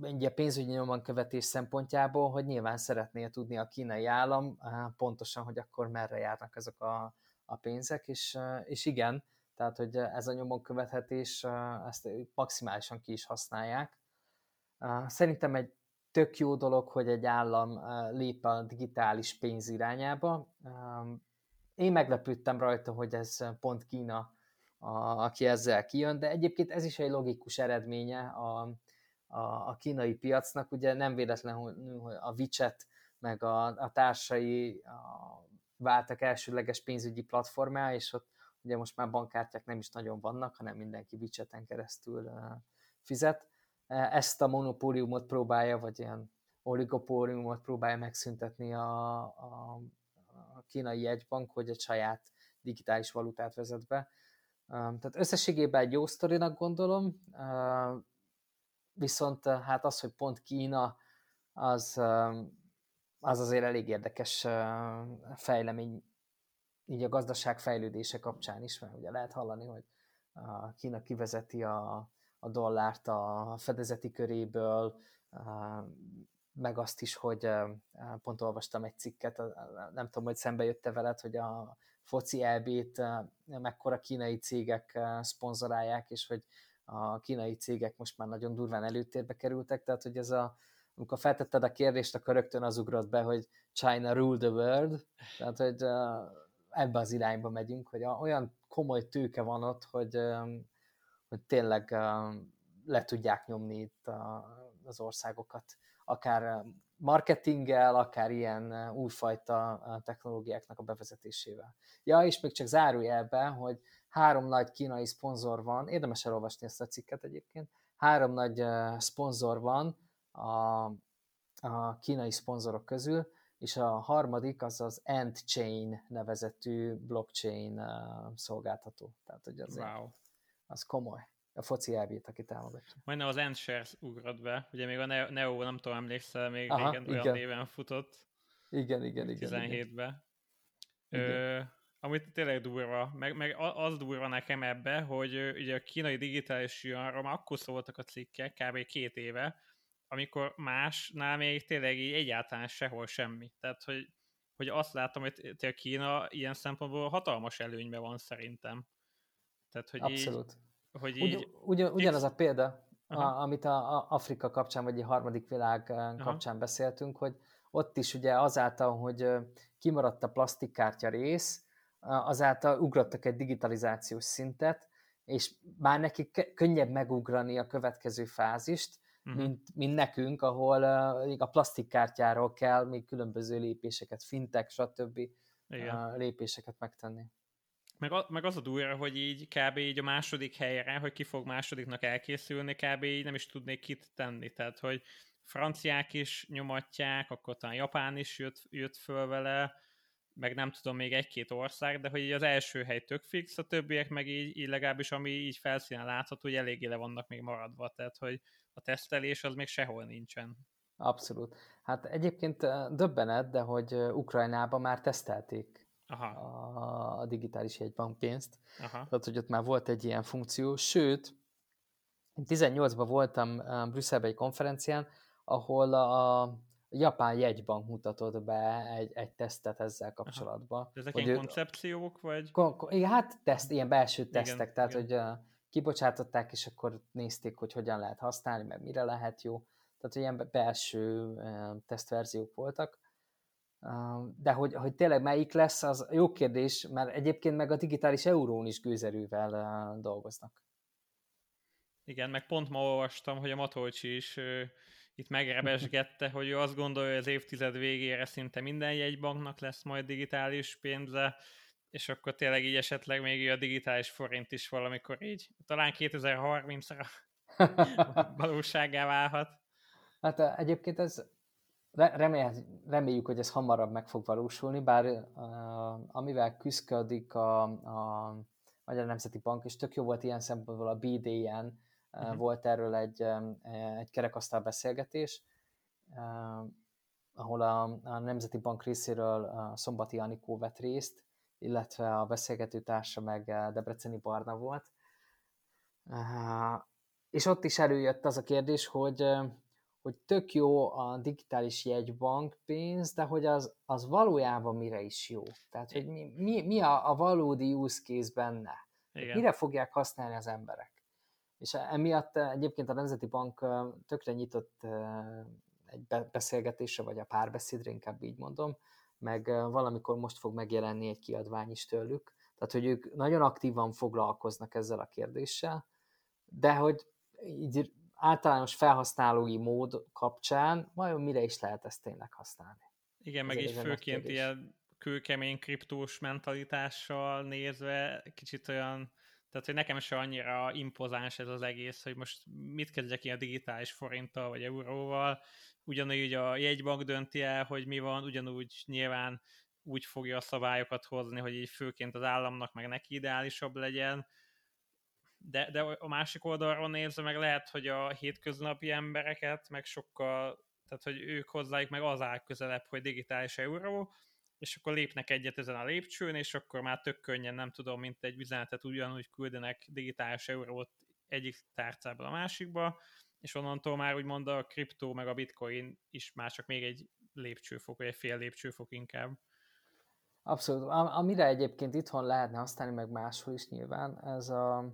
egy a pénzügyi nyomon követés szempontjából, hogy nyilván szeretné tudni a kínai állam pontosan, hogy akkor merre járnak ezek a, a pénzek, és, és igen, tehát, hogy ez a nyomon követhetés, ezt maximálisan ki is használják. Szerintem egy tök jó dolog, hogy egy állam lép a digitális pénz irányába. Én meglepődtem rajta, hogy ez pont Kína a, aki ezzel kijön, de egyébként ez is egy logikus eredménye a, a, a kínai piacnak, ugye nem véletlen, hogy a WeChat meg a, a társai a, váltak elsőleges pénzügyi platformá, és ott ugye most már bankkártyák nem is nagyon vannak, hanem mindenki WeChat-en keresztül fizet. Ezt a monopóliumot próbálja, vagy ilyen oligopóliumot próbálja megszüntetni a, a, a kínai jegybank, hogy egy saját digitális valutát vezet be. Tehát összességében egy jó sztorinak gondolom, viszont hát az, hogy pont Kína, az, az azért elég érdekes fejlemény így a gazdaság fejlődése kapcsán is, mert ugye lehet hallani, hogy Kína kivezeti a, a dollárt a fedezeti köréből, meg azt is, hogy pont olvastam egy cikket, nem tudom, hogy szembe jötte veled, hogy a foci elbét mekkora kínai cégek szponzorálják, és hogy a kínai cégek most már nagyon durván előtérbe kerültek, tehát hogy ez a, amikor feltetted a kérdést, akkor rögtön az ugrott be, hogy China rule the world, tehát hogy ebbe az irányba megyünk, hogy olyan komoly tőke van ott, hogy, hogy tényleg le tudják nyomni itt az országokat, akár marketinggel, akár ilyen újfajta technológiáknak a bevezetésével. Ja, és még csak zárójelbe, hogy három nagy kínai szponzor van, érdemes elolvasni ezt a cikket egyébként, három nagy szponzor van a, a kínai szponzorok közül, és a harmadik az az Endchain nevezetű blockchain szolgáltató. Tehát, hogy az, wow. az komoly a foci elbét, aki támogatja. Majdnem az Endshares ugrott be, ugye még a Neo, nem tudom, emlékszel, még Aha, régen igen. olyan néven futott. Igen, igen, igen. 17-ben. Ö, amit tényleg durva, meg, meg az durva nekem ebbe, hogy ugye a kínai digitális már akkor szóltak a cikkek, kb. két éve, amikor másnál még tényleg így egyáltalán sehol semmi. Tehát, hogy, hogy azt látom, hogy a Kína ilyen szempontból hatalmas előnyben van szerintem. Tehát, hogy Abszolút. Így, hogy így... Ugy, ugyan, ugyanaz a példa, a, amit a, a Afrika kapcsán, vagy a harmadik világ Aha. kapcsán beszéltünk, hogy ott is ugye azáltal, hogy kimaradt a plastikkártya rész, azáltal ugrottak egy digitalizációs szintet, és már nekik könnyebb megugrani a következő fázist, uh-huh. mint, mint nekünk, ahol uh, a plastikkártyáról kell még különböző lépéseket, fintek, stb. Igen. lépéseket megtenni. Meg, a, meg az a durva, hogy így kb. így a második helyre, hogy ki fog másodiknak elkészülni, kb. így nem is tudnék kit tenni. Tehát, hogy franciák is nyomatják, akkor talán Japán is jött, jött föl vele, meg nem tudom, még egy-két ország, de hogy így az első hely tök fix, a többiek meg így, így legalábbis, ami így felszínen látható, hogy eléggé le vannak még maradva, tehát hogy a tesztelés az még sehol nincsen. Abszolút. Hát egyébként döbbenet, de hogy Ukrajnában már tesztelték Aha. A, a digitális jegybankpénzt. Aha. Tehát, hogy ott már volt egy ilyen funkció, sőt, én 18-ban voltam Brüsszelbe egy konferencián, ahol a japán jegybank mutatott be egy, egy tesztet ezzel kapcsolatban. Aha. Ezek ilyen koncepciók, vagy? Kon, kon, igen, hát teszt, ilyen belső tesztek, igen, tehát igen. hogy uh, kibocsátották, és akkor nézték, hogy hogyan lehet használni, meg mire lehet jó. Tehát ilyen belső uh, tesztverziók voltak. De hogy, hogy tényleg melyik lesz, az jó kérdés, mert egyébként meg a digitális eurón is gőzerővel dolgoznak. Igen, meg pont ma olvastam, hogy a Matolcsi is itt megrebesgette, hogy ő azt gondolja, hogy az évtized végére szinte minden jegybanknak lesz majd digitális pénze, és akkor tényleg így esetleg még a digitális forint is valamikor így, talán 2030-ra valóságá válhat. Hát egyébként ez remél, reméljük, hogy ez hamarabb meg fog valósulni, bár uh, amivel küzdködik a, a Magyar Nemzeti Bank, és tök jó volt ilyen szempontból a BDN, uh-huh. volt erről egy, egy kerekasztal beszélgetés, uh, ahol a, a Nemzeti Bank részéről a Szombati Anikó vett részt, illetve a beszélgető társa meg Debreceni Barna volt. Uh, és ott is előjött az a kérdés, hogy hogy tök jó a digitális jegybank pénz, de hogy az, az valójában mire is jó. Tehát, hogy mi, mi, mi a, a valódi use case benne. Igen. Mire fogják használni az emberek. És emiatt egyébként a Nemzeti Bank tökre nyitott egy beszélgetésre, vagy a párbeszédre, inkább így mondom, meg valamikor most fog megjelenni egy kiadvány is tőlük. Tehát, hogy ők nagyon aktívan foglalkoznak ezzel a kérdéssel, de hogy így általános felhasználói mód kapcsán vajon mire is lehet ezt tényleg használni? Igen, Ez meg is főként ilyen kőkemény kriptós mentalitással nézve kicsit olyan, tehát hogy nekem se annyira impozáns ez az egész, hogy most mit kezdjek ilyen digitális forinttal vagy euróval, ugyanúgy a jegybank dönti el, hogy mi van, ugyanúgy nyilván úgy fogja a szabályokat hozni, hogy így főként az államnak meg neki ideálisabb legyen, de, de a másik oldalról nézve meg lehet, hogy a hétköznapi embereket meg sokkal, tehát hogy ők hozzájuk meg az áll közelebb, hogy digitális euró, és akkor lépnek egyet ezen a lépcsőn, és akkor már tök könnyen, nem tudom, mint egy üzenetet ugyanúgy küldenek digitális eurót egyik tárcából a másikba, és onnantól már úgymond a kriptó meg a bitcoin is már csak még egy lépcsőfok, vagy egy fél lépcsőfok inkább. Abszolút. Amire egyébként itthon lehetne használni, meg máshol is nyilván, ez a,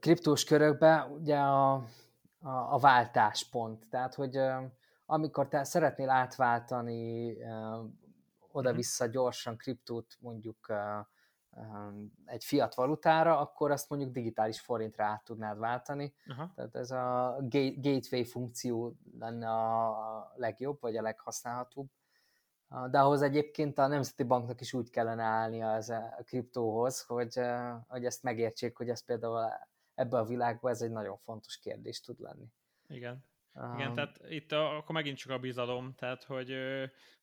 kriptós körökben ugye a, a, a váltáspont. Tehát, hogy amikor te szeretnél átváltani oda-vissza mhm. gyorsan kriptót mondjuk egy fiat valutára, akkor azt mondjuk digitális forintra át tudnád váltani. Aha. Tehát ez a gateway funkció lenne a legjobb, vagy a leghasználhatóbb. De ahhoz egyébként a Nemzeti Banknak is úgy kellene állnia az a kriptóhoz, hogy, hogy ezt megértsék, hogy ez például ebbe a világban ez egy nagyon fontos kérdés tud lenni. Igen. Um, Igen, tehát itt a, akkor megint csak a bizalom, tehát hogy,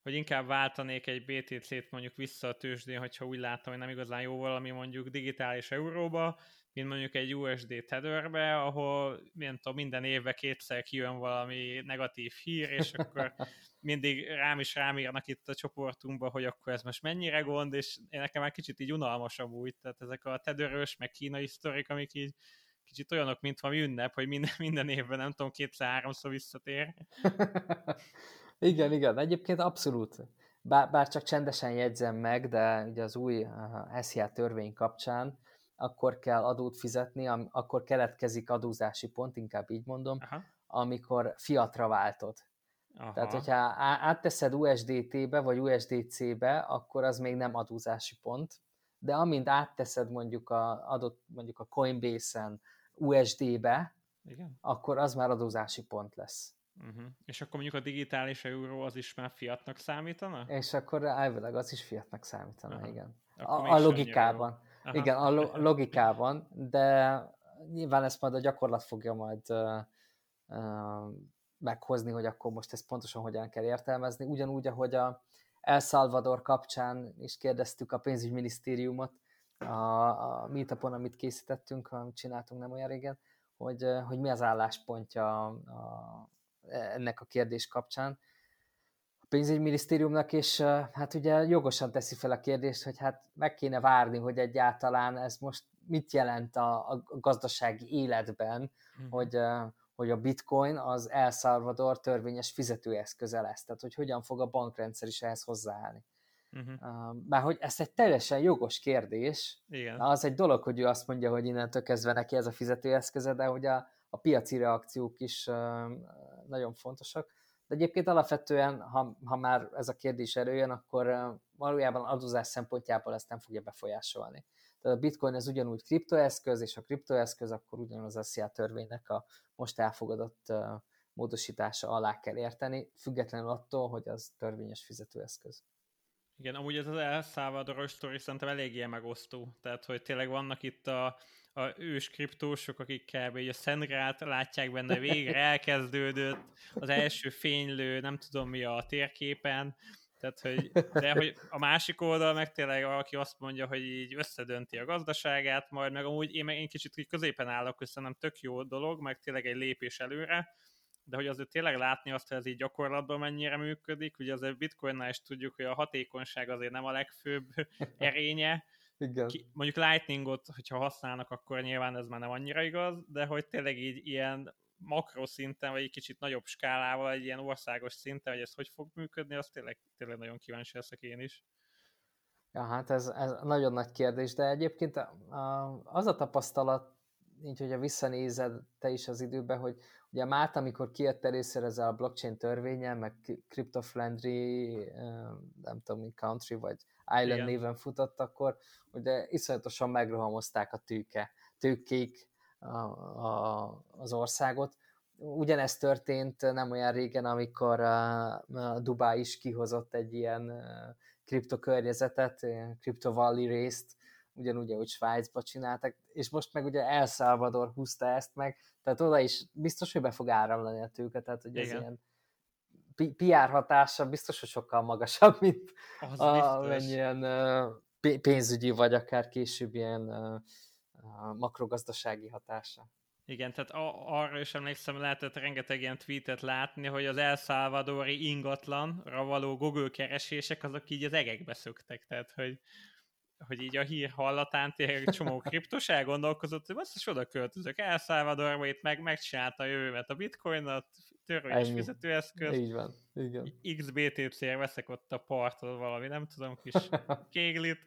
hogy inkább váltanék egy BTC-t mondjuk vissza a tőzsdén, hogyha úgy látom, hogy nem igazán jó valami mondjuk digitális euróba, mint mondjuk egy USD tetherbe, ahol tudom, minden évben kétszer kijön valami negatív hír, és akkor mindig rám is rámírnak itt a csoportunkba, hogy akkor ez most mennyire gond, és én nekem már kicsit így unalmasabb úgy, tehát ezek a tedörös, meg kínai sztorik, amik így kicsit olyanok, mint valami ünnep, hogy minden, minden évben nem tudom, kétszer-háromszor visszatér. igen, igen, egyébként abszolút. Bár, bár csak csendesen jegyzem meg, de ugye az új SZIA törvény kapcsán akkor kell adót fizetni, am, akkor keletkezik adózási pont, inkább így mondom, Aha. amikor fiatra váltod. Aha. Tehát, hogyha átteszed USDT-be vagy USDC-be, akkor az még nem adózási pont, de amint átteszed mondjuk a adott mondjuk a Coinbase-en USD-be, Igen. akkor az már adózási pont lesz. Uh-huh. És akkor mondjuk a digitális euró az is már fiatnak számítana? És akkor elvileg az is fiatnak számítana, Aha. igen. a, a logikában. Aha. Igen, a lo- logikában, de nyilván ezt majd a gyakorlat fogja majd uh, meghozni, hogy akkor most ezt pontosan hogyan kell értelmezni. Ugyanúgy, ahogy a El Salvador kapcsán is kérdeztük a pénzügyminisztériumot, a, a meetupon, amit készítettünk, amit csináltunk nem olyan régen, hogy, hogy mi az álláspontja a, a, ennek a kérdés kapcsán pénzügyminisztériumnak, és hát ugye jogosan teszi fel a kérdést, hogy hát meg kéne várni, hogy egyáltalán ez most mit jelent a, a gazdasági életben, mm. hogy, hogy a bitcoin az El Salvador törvényes fizetőeszköze lesz, tehát hogy hogyan fog a bankrendszer is ehhez hozzáállni. Uh-huh. Bár hogy ez egy teljesen jogos kérdés. Igen. Az egy dolog, hogy ő azt mondja, hogy innentől kezdve neki ez a fizetőeszköze, de hogy a, a piaci reakciók is nagyon fontosak. De egyébként alapvetően, ha, ha már ez a kérdés előjön, akkor valójában adózás szempontjából ezt nem fogja befolyásolni. Tehát a bitcoin ez ugyanúgy kriptoeszköz, és a kriptoeszköz akkor ugyanaz a SZIA törvénynek a most elfogadott módosítása alá kell érteni, függetlenül attól, hogy az törvényes fizetőeszköz. Igen, amúgy ez az El Salvadoros sztori szerintem eléggé megosztó. Tehát, hogy tényleg vannak itt a, a ős kriptósok, akik kb. a Szengrát látják benne, végre elkezdődött az első fénylő, nem tudom mi a térképen, tehát, hogy, de hogy a másik oldal meg tényleg aki azt mondja, hogy így összedönti a gazdaságát, majd meg amúgy én, meg én kicsit középen állok, hogy szerintem tök jó dolog, meg tényleg egy lépés előre, de hogy azért tényleg látni azt, hogy ez így gyakorlatban mennyire működik, ugye azért Bitcoinnál is tudjuk, hogy a hatékonyság azért nem a legfőbb erénye, Igen. Ki, mondjuk Lightningot, hogyha használnak, akkor nyilván ez már nem annyira igaz, de hogy tényleg így ilyen makroszinten, vagy egy kicsit nagyobb skálával, egy ilyen országos szinten, hogy ez hogy fog működni, az tényleg, tényleg nagyon kíváncsi leszek én is. Ja, hát ez, ez nagyon nagy kérdés, de egyébként az a tapasztalat, így, hogyha visszanézed te is az időbe, hogy ugye Mát, amikor kijött először ez a blockchain törvénye, meg crypto-friendly, nem tudom, country, vagy island Igen. néven futott, akkor ugye iszonyatosan megrohamozták a tőke, tőkék a, a, az országot. Ugyanezt történt nem olyan régen, amikor a, a Dubai is kihozott egy ilyen kriptokörnyezetet, Crypto Valley részt, ugyanúgy, ahogy Svájcba csináltak, és most meg ugye El Salvador húzta ezt meg, tehát oda is biztos, hogy be fog áramlani a tőke, tehát hogy ez ilyen PR hatása biztos, hogy sokkal magasabb, mint az a, mennyien pénzügyi, vagy akár később ilyen makrogazdasági hatása. Igen, tehát arra is emlékszem, lehetett rengeteg ilyen tweetet látni, hogy az El Salvadori ingatlanra való Google keresések, azok így az egekbe szöktek, tehát hogy hogy így a hír hallatán tényleg csomó kriptos elgondolkozott, hogy most is oda költözök El Salvadorba, itt meg megcsinálta a jövőmet a bitcoinot, törvényes fizetőeszköz. Így van, igen. XBTC-re veszek ott a parton valami, nem tudom, kis kéglit.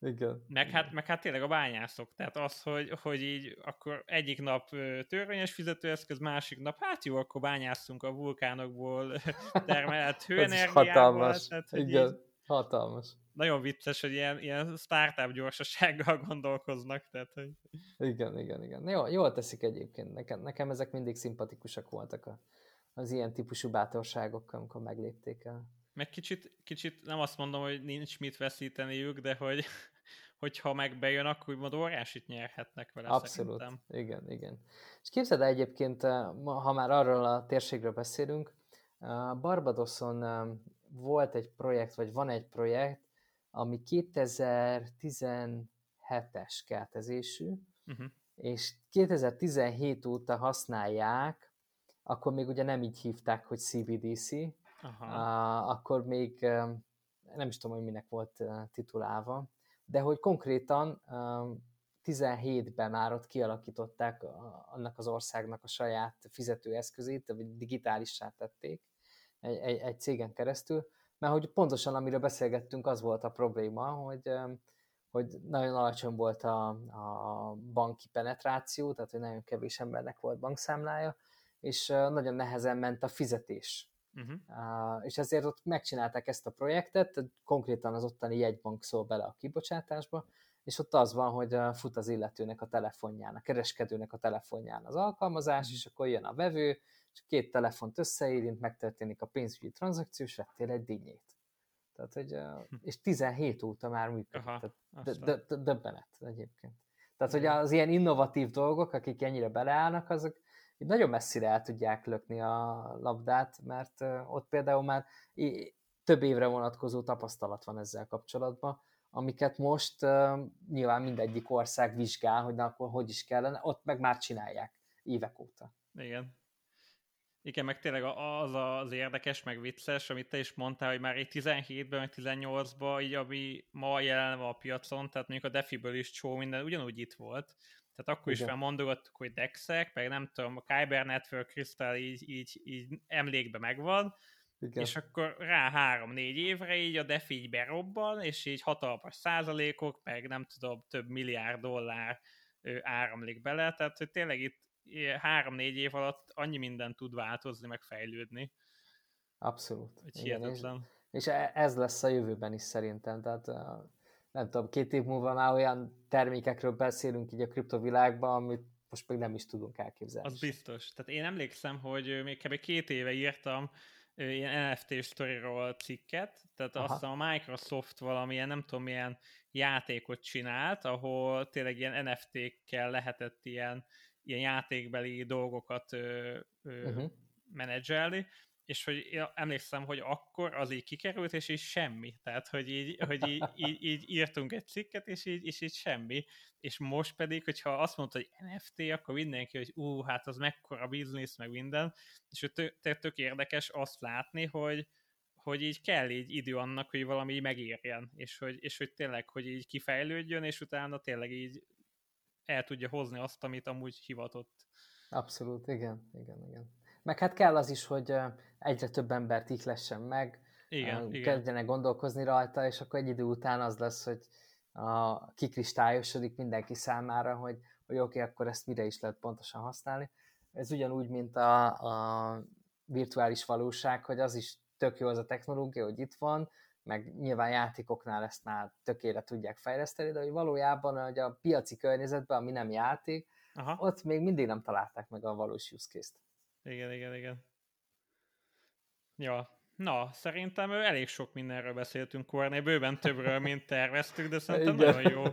Igen. Meg hát, meg hát tényleg a bányászok, tehát az, hogy, hogy így akkor egyik nap törvényes fizetőeszköz, másik nap, hát jó, akkor bányászunk a vulkánokból termelt hőenergiából. hatalmas, tehát, igen, így, hatalmas nagyon vicces, hogy ilyen, ilyen startup gyorsasággal gondolkoznak. Tehát, hogy... Igen, igen, igen. Jó, jól teszik egyébként. Nekem, nekem ezek mindig szimpatikusak voltak a, az ilyen típusú bátorságok, amikor meglépték el. Meg kicsit, kicsit nem azt mondom, hogy nincs mit veszíteniük, de hogy hogyha meg bejön, akkor úgymond óriásit nyerhetnek vele Abszolút, szerintem. igen, igen. És képzeld el egyébként, eh, ha már arról a térségről beszélünk, eh, Barbadoson eh, volt egy projekt, vagy van egy projekt, ami 2017-es keltezésű, uh-huh. és 2017 óta használják, akkor még ugye nem így hívták, hogy CBDC, Aha. Uh, akkor még nem is tudom, hogy minek volt titulálva, de hogy konkrétan 17-ben már ott kialakították annak az országnak a saját fizetőeszközét, vagy digitálissá tették egy, egy, egy cégen keresztül, mert hogy pontosan amiről beszélgettünk, az volt a probléma, hogy, hogy nagyon alacsony volt a, a banki penetráció, tehát hogy nagyon kevés embernek volt bankszámlája, és nagyon nehezen ment a fizetés. Uh-huh. Uh, és ezért ott megcsinálták ezt a projektet, konkrétan az ottani jegybank szól bele a kibocsátásba, és ott az van, hogy fut az illetőnek a telefonján, a kereskedőnek a telefonján az alkalmazás, uh-huh. és akkor jön a vevő, két telefont összeérint, megtörténik a pénzügyi tranzakció, és vettél egy dinnyét. Tehát, hogy, hm. és 17 óta már működik. Aha, Tehát döbbenet egyébként. Tehát, hogy az ilyen innovatív dolgok, akik ennyire beleállnak, azok így nagyon messzire el tudják lökni a labdát, mert ott például már több évre vonatkozó tapasztalat van ezzel kapcsolatban, amiket most uh, nyilván mindegyik ország vizsgál, hogy na akkor hogy is kellene, ott meg már csinálják évek óta. Igen. Igen, meg tényleg az az érdekes, meg vicces, amit te is mondtál, hogy már egy 17-ben, meg 18-ban, így ami ma jelen van a piacon, tehát mondjuk a Defiből is csó minden ugyanúgy itt volt. Tehát akkor Igen. is mondogattuk, hogy Dexek, meg nem tudom, a Kyber Network Crystal így, így, így emlékbe megvan, igen. És akkor rá három-négy évre így a DeFi így berobban, és így hatalmas százalékok, meg nem tudom, több milliárd dollár áramlik bele, tehát hogy tényleg itt három-négy év alatt annyi minden tud változni, meg fejlődni. Abszolút. Hogy hihetetlen. És, és e- ez lesz a jövőben is szerintem, tehát nem tudom, két év múlva már olyan termékekről beszélünk így a kriptovilágban, amit most még nem is tudunk elképzelni. Az biztos. Tehát én emlékszem, hogy még kb. két éve írtam ilyen NFT sztoriról cikket, tehát Aha. azt a Microsoft valamilyen, nem tudom, milyen játékot csinált, ahol tényleg ilyen NFT-kkel lehetett ilyen, ilyen játékbeli dolgokat ö, ö, uh-huh. menedzselni, és hogy emlékszem, hogy akkor az így kikerült, és így semmi. Tehát, hogy így, hogy így, így, így írtunk egy cikket, és így, és így semmi. És most pedig, hogyha azt mondta, hogy NFT, akkor mindenki, hogy ú, hát az mekkora biznisz, meg minden, és tök, tök érdekes azt látni, hogy, hogy így kell így idő annak, hogy valami megérjen, és hogy, és hogy tényleg, hogy így kifejlődjön, és utána tényleg így el tudja hozni azt, amit amúgy hivatott. Abszolút, igen, igen, igen. Meg hát kell az is, hogy egyre több embert ihlessen meg, igen, kezdjenek igen. gondolkozni rajta, és akkor egy idő után az lesz, hogy a, kikristályosodik mindenki számára, hogy, hogy oké, okay, akkor ezt mire is lehet pontosan használni. Ez ugyanúgy, mint a, a virtuális valóság, hogy az is tök jó az a technológia, hogy itt van, meg nyilván játékoknál ezt már tökére tudják fejleszteni, de hogy valójában hogy a piaci környezetben, ami nem játék, Aha. ott még mindig nem találták meg a valós use case-t. Igen, igen, igen. Ja, na, szerintem elég sok mindenről beszéltünk Korné, bőven többről, mint terveztük, de szerintem igen. nagyon jó,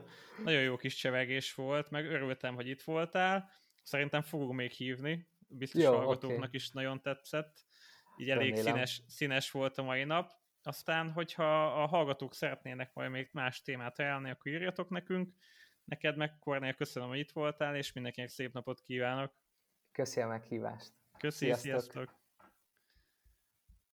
nagyon jó kis csevegés volt, meg örültem, hogy itt voltál. Szerintem fogunk még hívni, biztos jó, hallgatóknak okay. is nagyon tetszett. Így elég színes, színes volt a mai nap. Aztán, hogyha a hallgatók szeretnének majd még más témát ajánlani, akkor írjatok nekünk. Neked meg, Kornél, köszönöm, hogy itt voltál, és mindenkinek szép napot kívánok. Köszönöm a meghívást. Köszi, sziasztok! sziasztok.